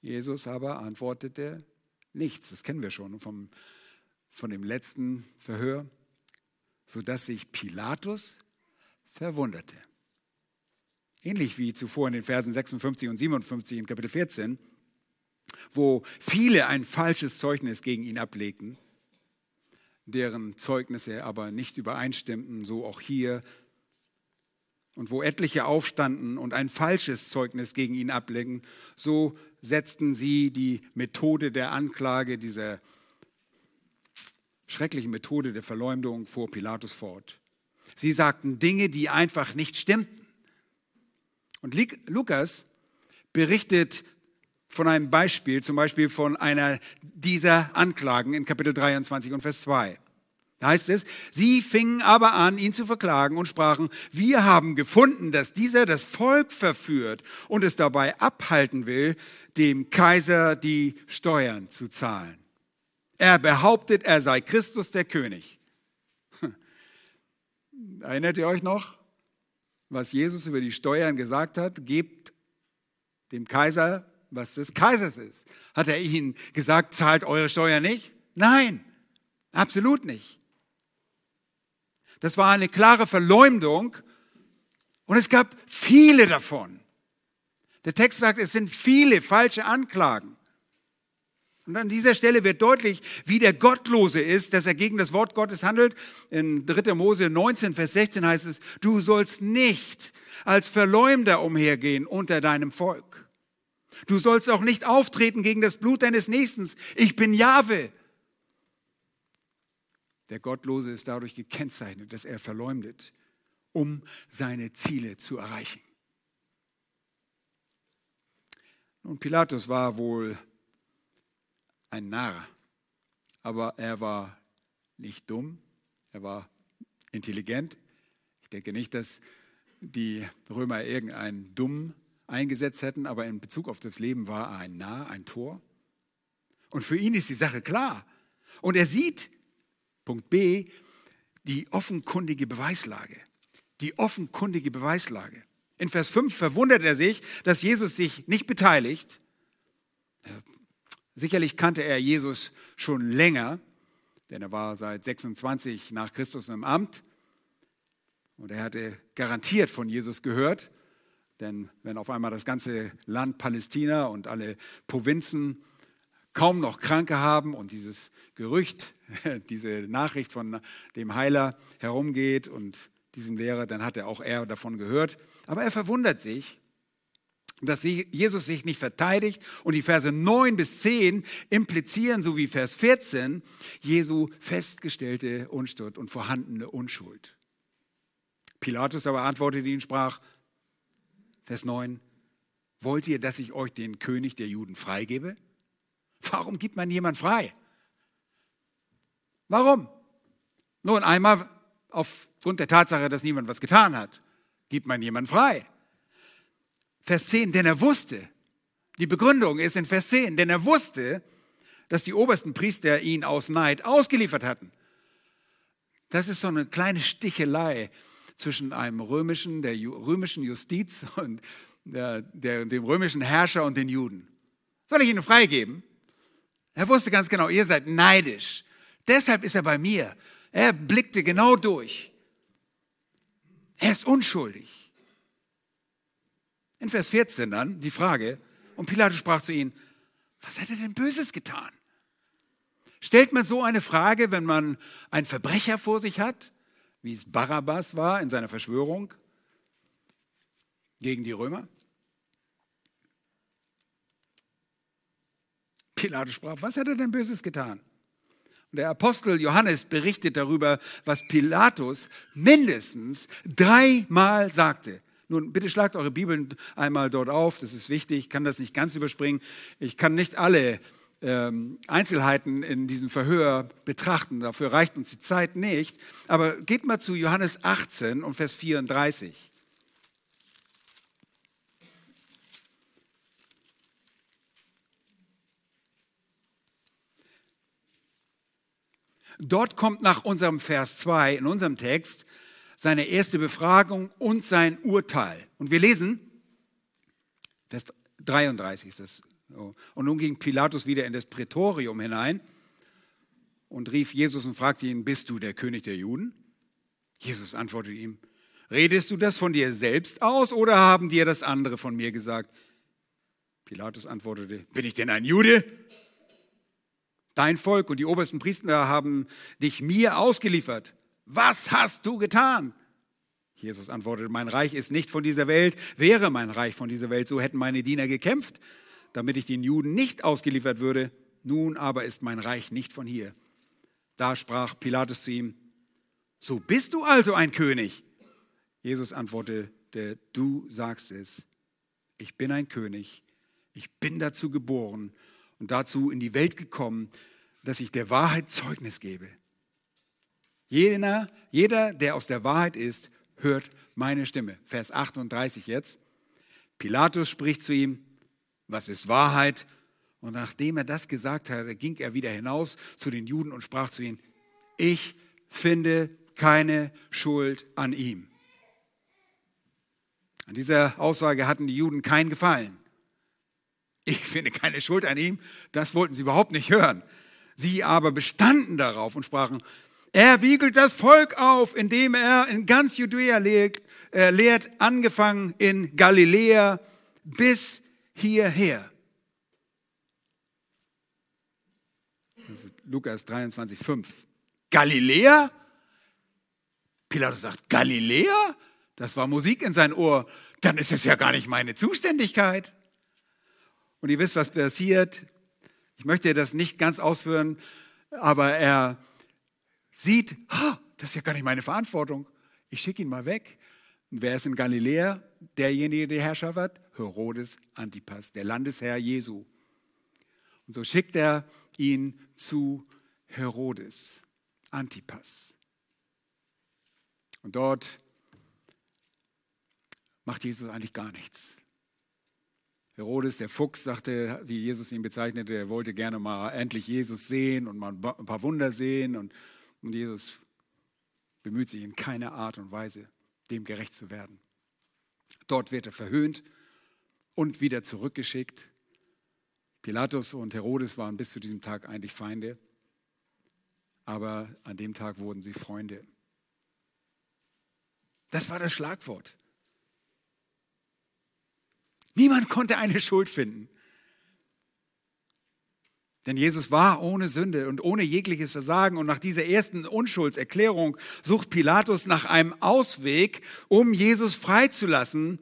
Jesus aber antwortete nichts. Das kennen wir schon vom, von dem letzten Verhör, sodass sich Pilatus verwunderte. Ähnlich wie zuvor in den Versen 56 und 57 in Kapitel 14, wo viele ein falsches Zeugnis gegen ihn ablegten, deren Zeugnisse aber nicht übereinstimmten, so auch hier, und wo etliche aufstanden und ein falsches Zeugnis gegen ihn ablegen, so setzten sie die Methode der Anklage, dieser schrecklichen Methode der Verleumdung vor Pilatus fort. Sie sagten Dinge, die einfach nicht stimmten. Und Lukas berichtet von einem Beispiel, zum Beispiel von einer dieser Anklagen in Kapitel 23 und Vers 2. Da heißt es, sie fingen aber an, ihn zu verklagen und sprachen, wir haben gefunden, dass dieser das Volk verführt und es dabei abhalten will, dem Kaiser die Steuern zu zahlen. Er behauptet, er sei Christus der König. Erinnert ihr euch noch, was Jesus über die Steuern gesagt hat? Gebt dem Kaiser, was des Kaisers ist. Hat er ihnen gesagt, zahlt eure Steuern nicht? Nein, absolut nicht. Das war eine klare Verleumdung und es gab viele davon. Der Text sagt, es sind viele falsche Anklagen. Und an dieser Stelle wird deutlich, wie der Gottlose ist, dass er gegen das Wort Gottes handelt. In 3. Mose 19, Vers 16 heißt es, du sollst nicht als Verleumder umhergehen unter deinem Volk. Du sollst auch nicht auftreten gegen das Blut deines Nächsten. Ich bin Jahwe. Der Gottlose ist dadurch gekennzeichnet, dass er verleumdet, um seine Ziele zu erreichen. Nun, Pilatus war wohl ein Narr, aber er war nicht dumm, er war intelligent. Ich denke nicht, dass die Römer irgendeinen Dumm eingesetzt hätten, aber in Bezug auf das Leben war er ein Narr, ein Tor. Und für ihn ist die Sache klar. Und er sieht, Punkt B, die offenkundige Beweislage. Die offenkundige Beweislage. In Vers 5 verwundert er sich, dass Jesus sich nicht beteiligt, Sicherlich kannte er Jesus schon länger, denn er war seit 26 nach Christus im Amt und er hatte garantiert von Jesus gehört, denn wenn auf einmal das ganze Land Palästina und alle Provinzen kaum noch Kranke haben und dieses Gerücht, diese Nachricht von dem Heiler herumgeht und diesem Lehrer, dann hat er auch er davon gehört. Aber er verwundert sich, dass Jesus sich nicht verteidigt und die Verse 9 bis 10 implizieren, so wie Vers 14, Jesu festgestellte Unschuld und vorhandene Unschuld. Pilatus aber antwortete ihn, sprach, Vers 9, wollt ihr, dass ich euch den König der Juden freigebe? Warum gibt man jemand frei? Warum? Nun, einmal aufgrund der Tatsache, dass niemand was getan hat, gibt man jemand frei. Vers 10, denn er wusste, die Begründung ist in Vers 10, denn er wusste, dass die obersten Priester ihn aus Neid ausgeliefert hatten. Das ist so eine kleine Stichelei zwischen einem römischen, der römischen Justiz und der, der, dem römischen Herrscher und den Juden. Soll ich Ihnen freigeben? Er wusste ganz genau, ihr seid neidisch. Deshalb ist er bei mir. Er blickte genau durch. Er ist unschuldig. In Vers 14 dann die Frage, und Pilatus sprach zu ihnen, was hat er denn Böses getan? Stellt man so eine Frage, wenn man einen Verbrecher vor sich hat, wie es Barabbas war in seiner Verschwörung gegen die Römer? Pilatus sprach, was hat er denn Böses getan? Und der Apostel Johannes berichtet darüber, was Pilatus mindestens dreimal sagte. Nun, bitte schlagt eure Bibeln einmal dort auf, das ist wichtig. Ich kann das nicht ganz überspringen. Ich kann nicht alle Einzelheiten in diesem Verhör betrachten. Dafür reicht uns die Zeit nicht. Aber geht mal zu Johannes 18 und Vers 34. Dort kommt nach unserem Vers 2 in unserem Text seine erste Befragung und sein Urteil. Und wir lesen, Vers 33 ist das. Und nun ging Pilatus wieder in das Prätorium hinein und rief Jesus und fragte ihn, bist du der König der Juden? Jesus antwortete ihm, redest du das von dir selbst aus oder haben dir das andere von mir gesagt? Pilatus antwortete, bin ich denn ein Jude? Dein Volk und die obersten Priester haben dich mir ausgeliefert. Was hast du getan? Jesus antwortete, mein Reich ist nicht von dieser Welt. Wäre mein Reich von dieser Welt, so hätten meine Diener gekämpft, damit ich den Juden nicht ausgeliefert würde. Nun aber ist mein Reich nicht von hier. Da sprach Pilatus zu ihm, so bist du also ein König. Jesus antwortete, du sagst es, ich bin ein König, ich bin dazu geboren und dazu in die Welt gekommen, dass ich der Wahrheit Zeugnis gebe. Jeder, jeder, der aus der Wahrheit ist, hört meine Stimme. Vers 38 jetzt. Pilatus spricht zu ihm, was ist Wahrheit? Und nachdem er das gesagt hatte, ging er wieder hinaus zu den Juden und sprach zu ihnen, ich finde keine Schuld an ihm. An dieser Aussage hatten die Juden keinen Gefallen ich finde keine Schuld an ihm, das wollten sie überhaupt nicht hören. Sie aber bestanden darauf und sprachen, er wiegelt das Volk auf, indem er in ganz Judäa lehrt, äh, lehrt angefangen in Galiläa bis hierher. Das ist Lukas 23, 5. Galiläa? Pilatus sagt, Galiläa? Das war Musik in sein Ohr. Dann ist es ja gar nicht meine Zuständigkeit. Und ihr wisst, was passiert. Ich möchte das nicht ganz ausführen, aber er sieht, oh, das ist ja gar nicht meine Verantwortung. Ich schicke ihn mal weg. Und wer ist in Galiläa? Derjenige, der Herrscher wird? Herodes Antipas, der Landesherr Jesu. Und so schickt er ihn zu Herodes Antipas. Und dort macht Jesus eigentlich gar nichts. Herodes, der Fuchs, sagte, wie Jesus ihn bezeichnete, er wollte gerne mal endlich Jesus sehen und mal ein paar Wunder sehen. Und, und Jesus bemüht sich in keiner Art und Weise, dem gerecht zu werden. Dort wird er verhöhnt und wieder zurückgeschickt. Pilatus und Herodes waren bis zu diesem Tag eigentlich Feinde, aber an dem Tag wurden sie Freunde. Das war das Schlagwort. Niemand konnte eine Schuld finden. Denn Jesus war ohne Sünde und ohne jegliches Versagen. Und nach dieser ersten Unschuldserklärung sucht Pilatus nach einem Ausweg, um Jesus freizulassen.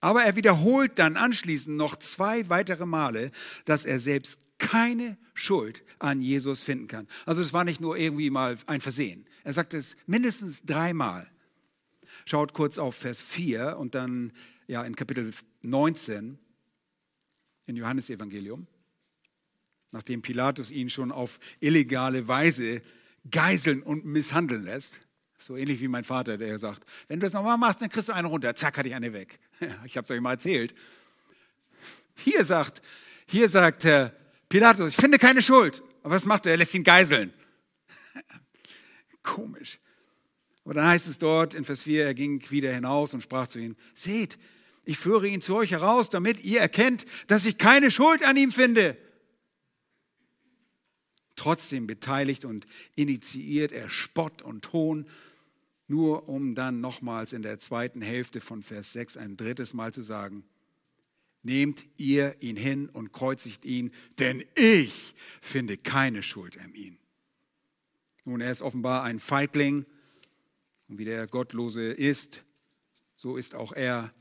Aber er wiederholt dann anschließend noch zwei weitere Male, dass er selbst keine Schuld an Jesus finden kann. Also es war nicht nur irgendwie mal ein Versehen. Er sagt es mindestens dreimal. Schaut kurz auf Vers 4 und dann ja, in Kapitel 19 in Johannes Evangelium, nachdem Pilatus ihn schon auf illegale Weise geiseln und misshandeln lässt. So ähnlich wie mein Vater, der sagt, wenn du das nochmal machst, dann kriegst du eine runter. Zack, hatte ich eine weg. ich habe es euch mal erzählt. Hier sagt, hier sagt Herr Pilatus, ich finde keine Schuld. Aber was macht er? Er lässt ihn geiseln. Komisch. Aber dann heißt es dort in Vers 4, er ging wieder hinaus und sprach zu ihnen, seht, ich führe ihn zu euch heraus, damit ihr erkennt, dass ich keine Schuld an ihm finde. Trotzdem beteiligt und initiiert er Spott und Hohn, nur um dann nochmals in der zweiten Hälfte von Vers 6 ein drittes Mal zu sagen, nehmt ihr ihn hin und kreuzigt ihn, denn ich finde keine Schuld an ihm. Nun, er ist offenbar ein Feigling und wie der Gottlose ist, so ist auch er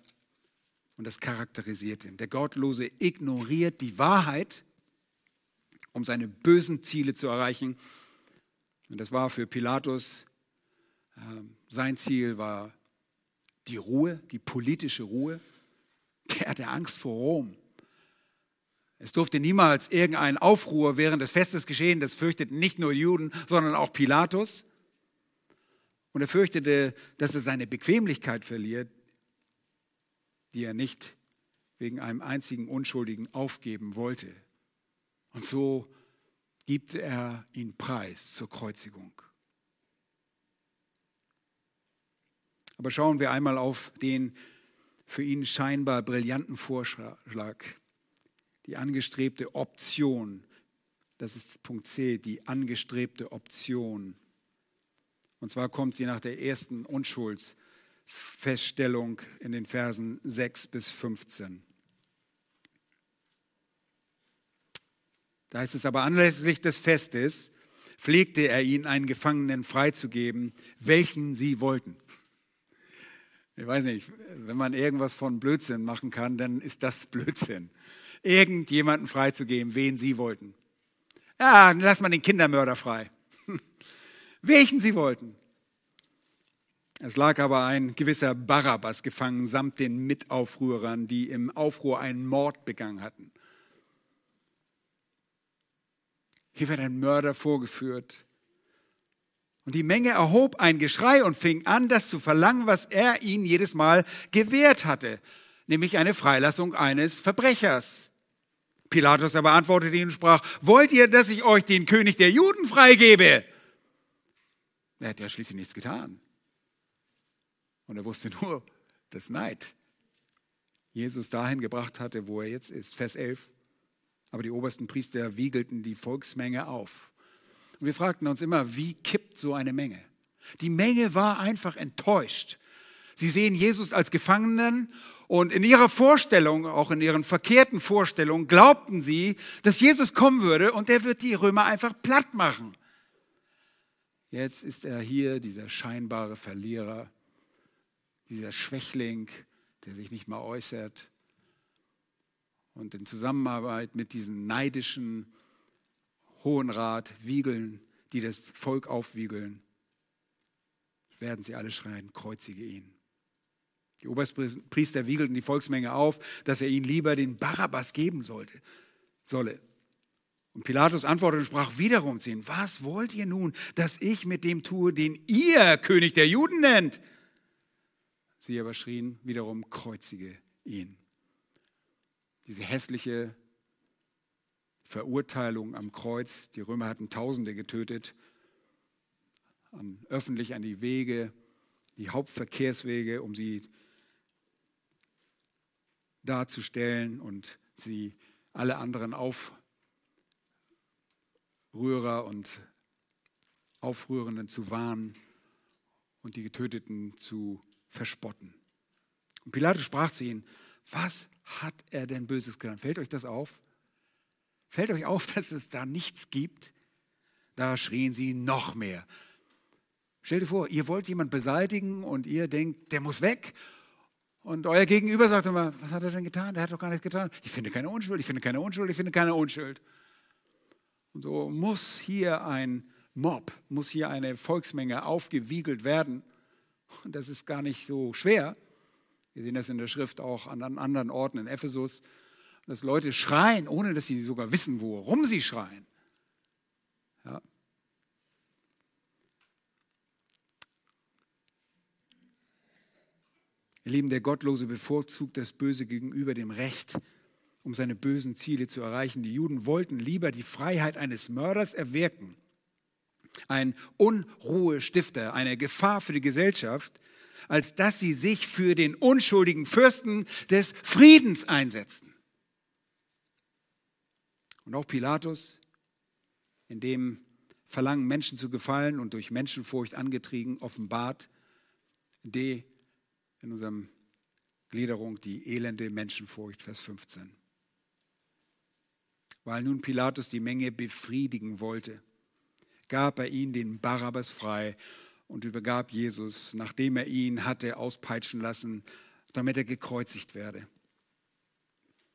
und das charakterisiert ihn. Der Gottlose ignoriert die Wahrheit um seine bösen Ziele zu erreichen. Und das war für Pilatus, sein Ziel war die Ruhe, die politische Ruhe. Der hatte Angst vor Rom. Es durfte niemals irgendein Aufruhr während des Festes geschehen. Das fürchteten nicht nur Juden, sondern auch Pilatus. Und er fürchtete, dass er seine Bequemlichkeit verliert, die er nicht wegen einem einzigen Unschuldigen aufgeben wollte. Und so gibt er ihn preis zur Kreuzigung. Aber schauen wir einmal auf den für ihn scheinbar brillanten Vorschlag, die angestrebte Option. Das ist Punkt C, die angestrebte Option. Und zwar kommt sie nach der ersten Unschuldsfeststellung in den Versen 6 bis 15. Da heißt es aber anlässlich des Festes, pflegte er ihn, einen Gefangenen freizugeben, welchen sie wollten. Ich weiß nicht, wenn man irgendwas von Blödsinn machen kann, dann ist das Blödsinn. Irgendjemanden freizugeben, wen sie wollten. Ja, dann lass mal den Kindermörder frei. Welchen sie wollten. Es lag aber ein gewisser Barabbas gefangen samt den Mitaufrührern, die im Aufruhr einen Mord begangen hatten. Hier wird ein Mörder vorgeführt. Und die Menge erhob ein Geschrei und fing an, das zu verlangen, was er ihnen jedes Mal gewährt hatte, nämlich eine Freilassung eines Verbrechers. Pilatus aber antwortete ihnen und sprach, wollt ihr, dass ich euch den König der Juden freigebe? Er hat ja schließlich nichts getan. Und er wusste nur, dass Neid Jesus dahin gebracht hatte, wo er jetzt ist. Vers 11. Aber die obersten Priester wiegelten die Volksmenge auf. Und wir fragten uns immer, wie kippt so eine Menge? Die Menge war einfach enttäuscht. Sie sehen Jesus als Gefangenen und in ihrer Vorstellung, auch in ihren verkehrten Vorstellungen, glaubten sie, dass Jesus kommen würde und er wird die Römer einfach platt machen. Jetzt ist er hier, dieser scheinbare Verlierer, dieser Schwächling, der sich nicht mal äußert, und in Zusammenarbeit mit diesen neidischen Hohenrat wiegeln, die das Volk aufwiegeln, werden sie alle schreien, kreuzige ihn. Die Oberpriester wiegelten die Volksmenge auf, dass er ihnen lieber den Barabbas geben sollte, solle. Und Pilatus antwortete und sprach wiederum zu ihnen, was wollt ihr nun, dass ich mit dem tue, den ihr König der Juden nennt? Sie aber schrien wiederum, kreuzige ihn diese hässliche Verurteilung am Kreuz. Die Römer hatten Tausende getötet, an, öffentlich an die Wege, die Hauptverkehrswege, um sie darzustellen und sie alle anderen Aufrührer und Aufrührenden zu warnen und die Getöteten zu verspotten. Und Pilatus sprach zu ihnen, was hat er denn Böses getan? Fällt euch das auf? Fällt euch auf, dass es da nichts gibt? Da schrien sie noch mehr. Stellt dir vor, ihr wollt jemanden beseitigen und ihr denkt, der muss weg. Und euer Gegenüber sagt immer, was hat er denn getan? Der hat doch gar nichts getan. Ich finde keine Unschuld, ich finde keine Unschuld, ich finde keine Unschuld. Und so muss hier ein Mob, muss hier eine Volksmenge aufgewiegelt werden. Und das ist gar nicht so schwer. Wir sehen das in der Schrift auch an anderen Orten in Ephesus, dass Leute schreien, ohne dass sie sogar wissen, worum sie schreien. Ja. Ihr Lieben, der Gottlose bevorzugt das Böse gegenüber dem Recht, um seine bösen Ziele zu erreichen. Die Juden wollten lieber die Freiheit eines Mörders erwirken, ein Unruhestifter, eine Gefahr für die Gesellschaft, als dass sie sich für den unschuldigen Fürsten des Friedens einsetzten. Und auch Pilatus, in dem Verlangen, Menschen zu gefallen und durch Menschenfurcht angetrieben, offenbart D in unserem Gliederung die elende Menschenfurcht, Vers 15. Weil nun Pilatus die Menge befriedigen wollte, gab er ihnen den Barabbas frei und übergab Jesus, nachdem er ihn hatte auspeitschen lassen, damit er gekreuzigt werde.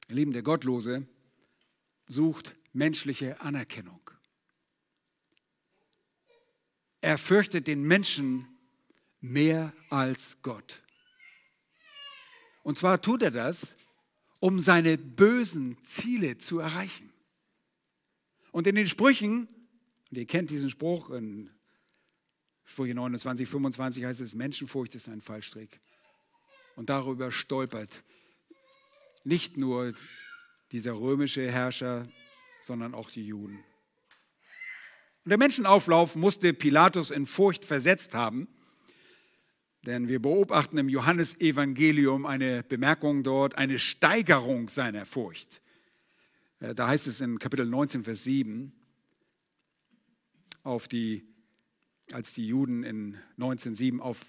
Ihr Lieben, der Gottlose sucht menschliche Anerkennung. Er fürchtet den Menschen mehr als Gott. Und zwar tut er das, um seine bösen Ziele zu erreichen. Und in den Sprüchen, und ihr kennt diesen Spruch, in Sprüche 29, 25 heißt es, Menschenfurcht ist ein Fallstrick. Und darüber stolpert nicht nur dieser römische Herrscher, sondern auch die Juden. Und der Menschenauflauf musste Pilatus in Furcht versetzt haben, denn wir beobachten im Johannesevangelium eine Bemerkung dort, eine Steigerung seiner Furcht. Äh, da heißt es in Kapitel 19, Vers 7, auf die, als die Juden in 19.7 auf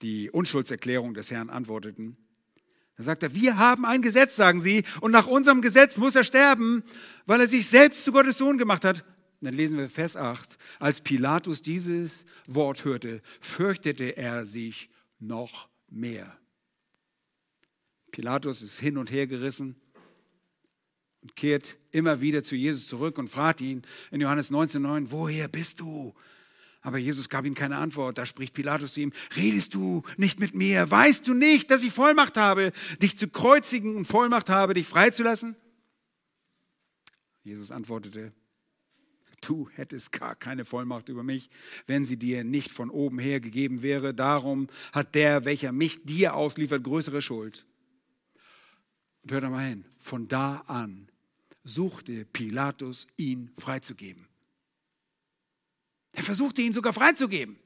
die Unschuldserklärung des Herrn antworteten, da sagt er, wir haben ein Gesetz, sagen sie, und nach unserem Gesetz muss er sterben, weil er sich selbst zu Gottes Sohn gemacht hat. Und dann lesen wir Vers 8. Als Pilatus dieses Wort hörte, fürchtete er sich noch mehr. Pilatus ist hin und her gerissen und kehrt immer wieder zu Jesus zurück und fragt ihn in Johannes 19,9, woher bist du? Aber Jesus gab ihm keine Antwort. Da spricht Pilatus zu ihm, redest du nicht mit mir? Weißt du nicht, dass ich Vollmacht habe, dich zu kreuzigen und Vollmacht habe, dich freizulassen? Jesus antwortete, du hättest gar keine Vollmacht über mich, wenn sie dir nicht von oben her gegeben wäre. Darum hat der, welcher mich dir ausliefert, größere Schuld. Und hört einmal hin, von da an suchte Pilatus, ihn freizugeben. Er versuchte ihn sogar freizugeben.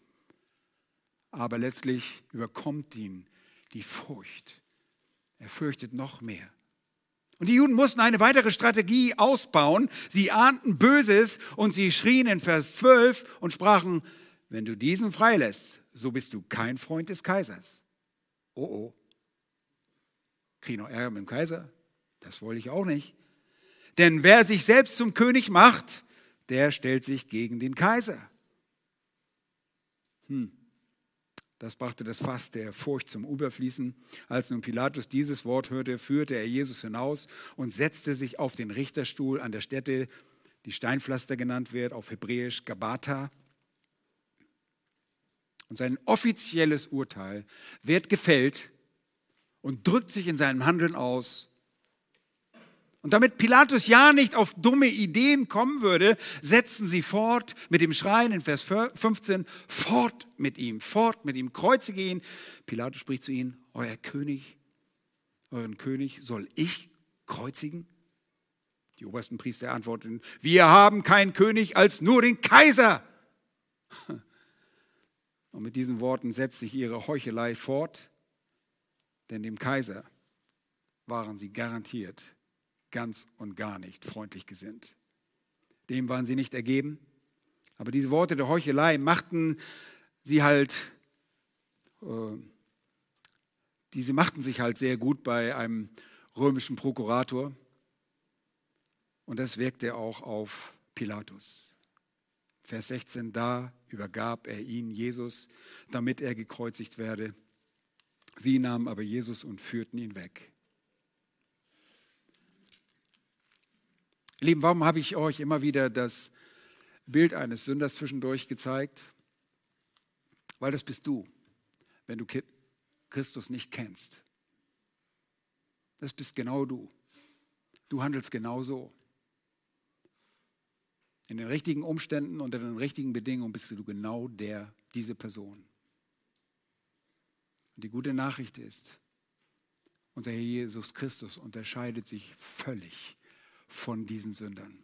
Aber letztlich überkommt ihn die Furcht. Er fürchtet noch mehr. Und die Juden mussten eine weitere Strategie ausbauen. Sie ahnten Böses und sie schrien in Vers 12 und sprachen, wenn du diesen freilässt, so bist du kein Freund des Kaisers. Oh oh. Krieg noch Ärger mit dem Kaiser? Das wollte ich auch nicht. Denn wer sich selbst zum König macht, der stellt sich gegen den Kaiser. Hm. Das brachte das Fass der Furcht zum Überfließen. Als nun Pilatus dieses Wort hörte, führte er Jesus hinaus und setzte sich auf den Richterstuhl an der Stätte, die Steinpflaster genannt wird, auf Hebräisch Gabata. Und sein offizielles Urteil wird gefällt und drückt sich in seinem Handeln aus und damit Pilatus ja nicht auf dumme Ideen kommen würde, setzten sie fort mit dem Schreien in Vers 15, fort mit ihm, fort mit ihm, kreuzige ihn. Pilatus spricht zu ihnen, euer König, euren König soll ich kreuzigen? Die obersten Priester antworteten, wir haben keinen König als nur den Kaiser. Und mit diesen Worten setzt sich ihre Heuchelei fort, denn dem Kaiser waren sie garantiert ganz und gar nicht freundlich gesinnt. Dem waren sie nicht ergeben. Aber diese Worte der Heuchelei machten sie halt, äh, diese machten sich halt sehr gut bei einem römischen Prokurator. Und das wirkte auch auf Pilatus. Vers 16, da übergab er ihn, Jesus, damit er gekreuzigt werde. Sie nahmen aber Jesus und führten ihn weg. Lieben, warum habe ich euch immer wieder das Bild eines Sünders zwischendurch gezeigt? Weil das bist du, wenn du Christus nicht kennst. Das bist genau du. Du handelst genau so. In den richtigen Umständen, unter den richtigen Bedingungen bist du genau der, diese Person. Und die gute Nachricht ist, unser Herr Jesus Christus unterscheidet sich völlig von diesen Sündern.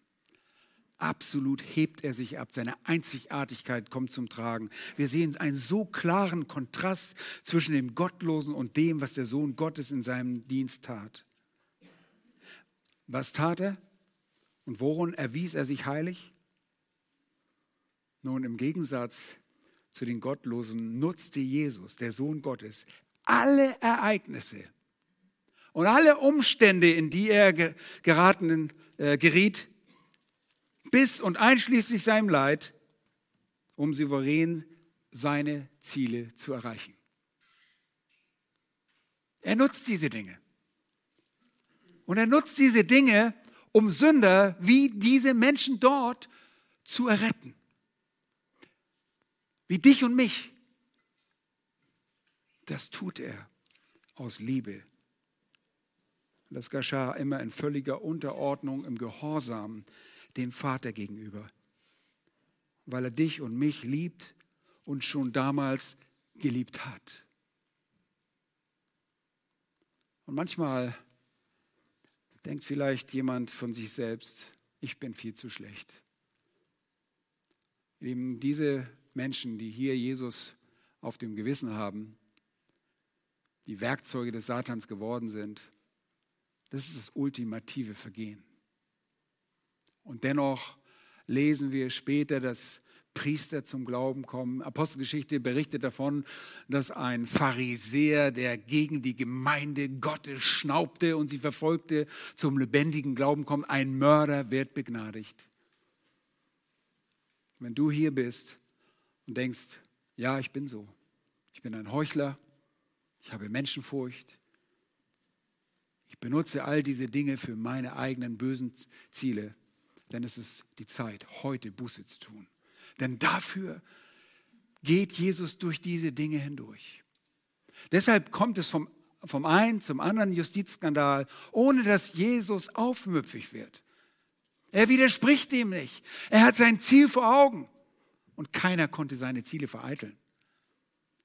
Absolut hebt er sich ab. Seine Einzigartigkeit kommt zum Tragen. Wir sehen einen so klaren Kontrast zwischen dem Gottlosen und dem, was der Sohn Gottes in seinem Dienst tat. Was tat er? Und worin erwies er sich heilig? Nun, im Gegensatz zu den Gottlosen nutzte Jesus, der Sohn Gottes, alle Ereignisse, und alle Umstände, in die er geraten, äh, geriet, bis und einschließlich seinem Leid, um souverän seine Ziele zu erreichen. Er nutzt diese Dinge. Und er nutzt diese Dinge, um Sünder wie diese Menschen dort zu erretten. Wie dich und mich. Das tut er aus Liebe. Das geschah immer in völliger Unterordnung, im Gehorsam dem Vater gegenüber, weil er dich und mich liebt und schon damals geliebt hat. Und manchmal denkt vielleicht jemand von sich selbst, ich bin viel zu schlecht. Eben diese Menschen, die hier Jesus auf dem Gewissen haben, die Werkzeuge des Satans geworden sind, das ist das ultimative Vergehen. Und dennoch lesen wir später, dass Priester zum Glauben kommen. Apostelgeschichte berichtet davon, dass ein Pharisäer, der gegen die Gemeinde Gottes schnaubte und sie verfolgte, zum lebendigen Glauben kommt. Ein Mörder wird begnadigt. Wenn du hier bist und denkst, ja, ich bin so, ich bin ein Heuchler, ich habe Menschenfurcht, ich benutze all diese Dinge für meine eigenen bösen Ziele, ist es die Zeit, heute Buße zu tun. Denn dafür geht Jesus durch diese Dinge hindurch. Deshalb kommt es vom, vom einen zum anderen Justizskandal, ohne dass Jesus aufmüpfig wird. Er widerspricht dem nicht. Er hat sein Ziel vor Augen. Und keiner konnte seine Ziele vereiteln.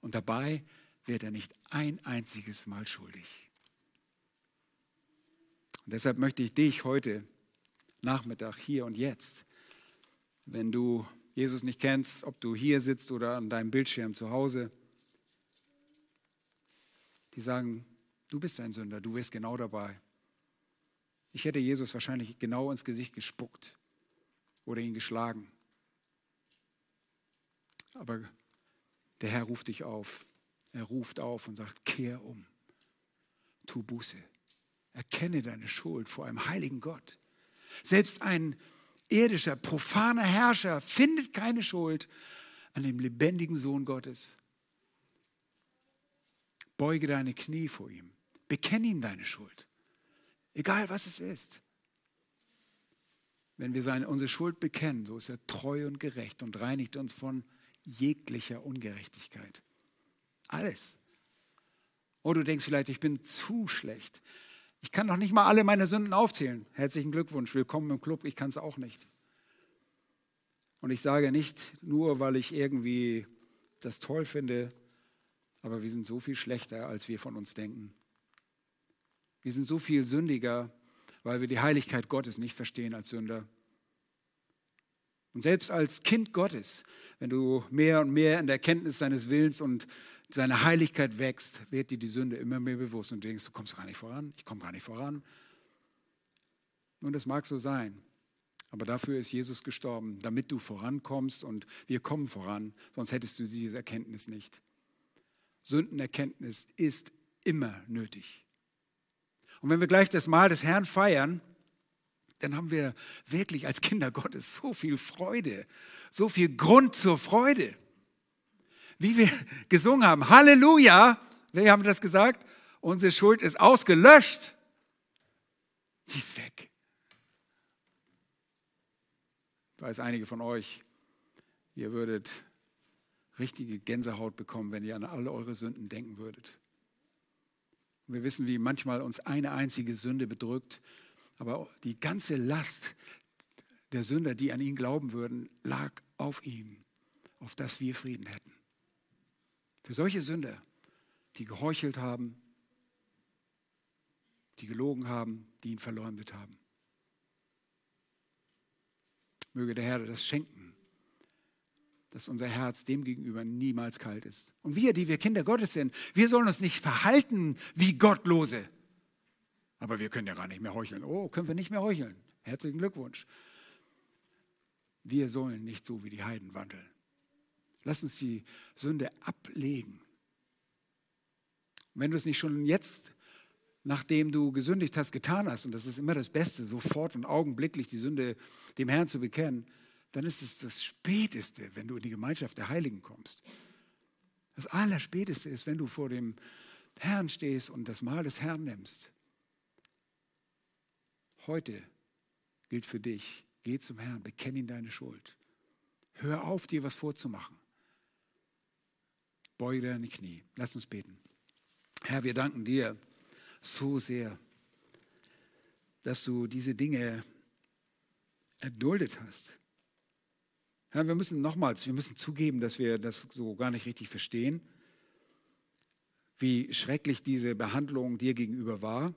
Und dabei wird er nicht ein einziges Mal schuldig. Und deshalb möchte ich dich heute Nachmittag, hier und jetzt, wenn du Jesus nicht kennst, ob du hier sitzt oder an deinem Bildschirm zu Hause, die sagen, du bist ein Sünder, du wirst genau dabei. Ich hätte Jesus wahrscheinlich genau ins Gesicht gespuckt oder ihn geschlagen. Aber der Herr ruft dich auf. Er ruft auf und sagt, kehr um, tu Buße, erkenne deine Schuld vor einem heiligen Gott. Selbst ein irdischer, profaner Herrscher findet keine Schuld an dem lebendigen Sohn Gottes. Beuge deine Knie vor ihm. Bekenne ihm deine Schuld. Egal was es ist. Wenn wir seine, unsere Schuld bekennen, so ist er treu und gerecht und reinigt uns von jeglicher Ungerechtigkeit. Alles. Oh, du denkst vielleicht, ich bin zu schlecht. Ich kann doch nicht mal alle meine Sünden aufzählen. Herzlichen Glückwunsch, willkommen im Club, ich kann es auch nicht. Und ich sage nicht nur, weil ich irgendwie das toll finde, aber wir sind so viel schlechter, als wir von uns denken. Wir sind so viel sündiger, weil wir die Heiligkeit Gottes nicht verstehen als Sünder. Und selbst als Kind Gottes, wenn du mehr und mehr in der Erkenntnis seines Willens und seine Heiligkeit wächst, wird dir die Sünde immer mehr bewusst und du denkst, du kommst gar nicht voran, ich komme gar nicht voran. Nun, das mag so sein, aber dafür ist Jesus gestorben, damit du vorankommst und wir kommen voran, sonst hättest du diese Erkenntnis nicht. Sündenerkenntnis ist immer nötig. Und wenn wir gleich das Mahl des Herrn feiern, dann haben wir wirklich als Kinder Gottes so viel Freude, so viel Grund zur Freude wie wir gesungen haben, Halleluja, wir haben das gesagt, unsere Schuld ist ausgelöscht. Die ist weg. Ich weiß, einige von euch, ihr würdet richtige Gänsehaut bekommen, wenn ihr an alle eure Sünden denken würdet. Wir wissen, wie manchmal uns eine einzige Sünde bedrückt, aber die ganze Last der Sünder, die an ihn glauben würden, lag auf ihm, auf das wir Frieden hätten. Für solche Sünder, die geheuchelt haben, die gelogen haben, die ihn verleumdet haben. Möge der Herr das schenken, dass unser Herz dem gegenüber niemals kalt ist. Und wir, die wir Kinder Gottes sind, wir sollen uns nicht verhalten wie Gottlose. Aber wir können ja gar nicht mehr heucheln. Oh, können wir nicht mehr heucheln. Herzlichen Glückwunsch. Wir sollen nicht so wie die Heiden wandeln. Lass uns die Sünde ablegen. wenn du es nicht schon jetzt, nachdem du gesündigt hast, getan hast, und das ist immer das Beste, sofort und augenblicklich die Sünde dem Herrn zu bekennen, dann ist es das Späteste, wenn du in die Gemeinschaft der Heiligen kommst. Das Allerspäteste ist, wenn du vor dem Herrn stehst und das Mahl des Herrn nimmst. Heute gilt für dich. Geh zum Herrn, bekenne ihm deine Schuld. Hör auf, dir was vorzumachen. Beuge deine Knie. Lass uns beten. Herr, wir danken dir so sehr, dass du diese Dinge erduldet hast. Herr, wir müssen nochmals, wir müssen zugeben, dass wir das so gar nicht richtig verstehen, wie schrecklich diese Behandlung dir gegenüber war,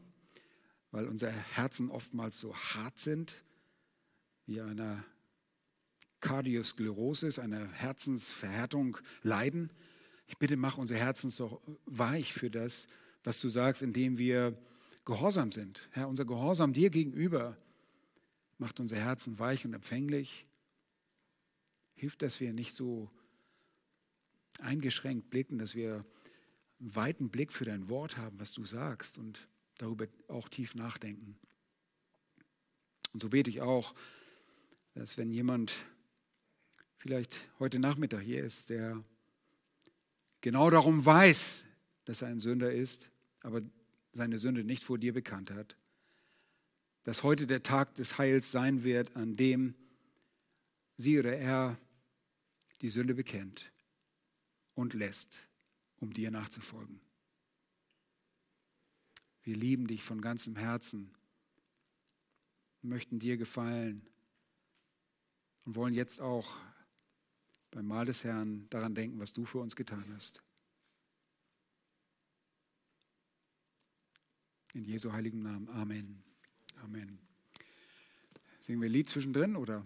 weil unsere Herzen oftmals so hart sind, wie einer Kardiosklerosis, einer Herzensverhärtung leiden. Ich bitte, mach unser Herzen so weich für das, was du sagst, indem wir gehorsam sind. Herr, unser Gehorsam dir gegenüber macht unser Herzen weich und empfänglich. Hilft, dass wir nicht so eingeschränkt blicken, dass wir einen weiten Blick für dein Wort haben, was du sagst und darüber auch tief nachdenken. Und so bete ich auch, dass wenn jemand vielleicht heute Nachmittag hier ist, der genau darum weiß, dass er ein Sünder ist, aber seine Sünde nicht vor dir bekannt hat, dass heute der Tag des Heils sein wird, an dem sie oder er die Sünde bekennt und lässt, um dir nachzufolgen. Wir lieben dich von ganzem Herzen möchten dir gefallen und wollen jetzt auch beim Mahl des Herrn daran denken, was du für uns getan hast. In Jesu heiligem Namen. Amen. Amen. Singen wir ein Lied zwischendrin oder?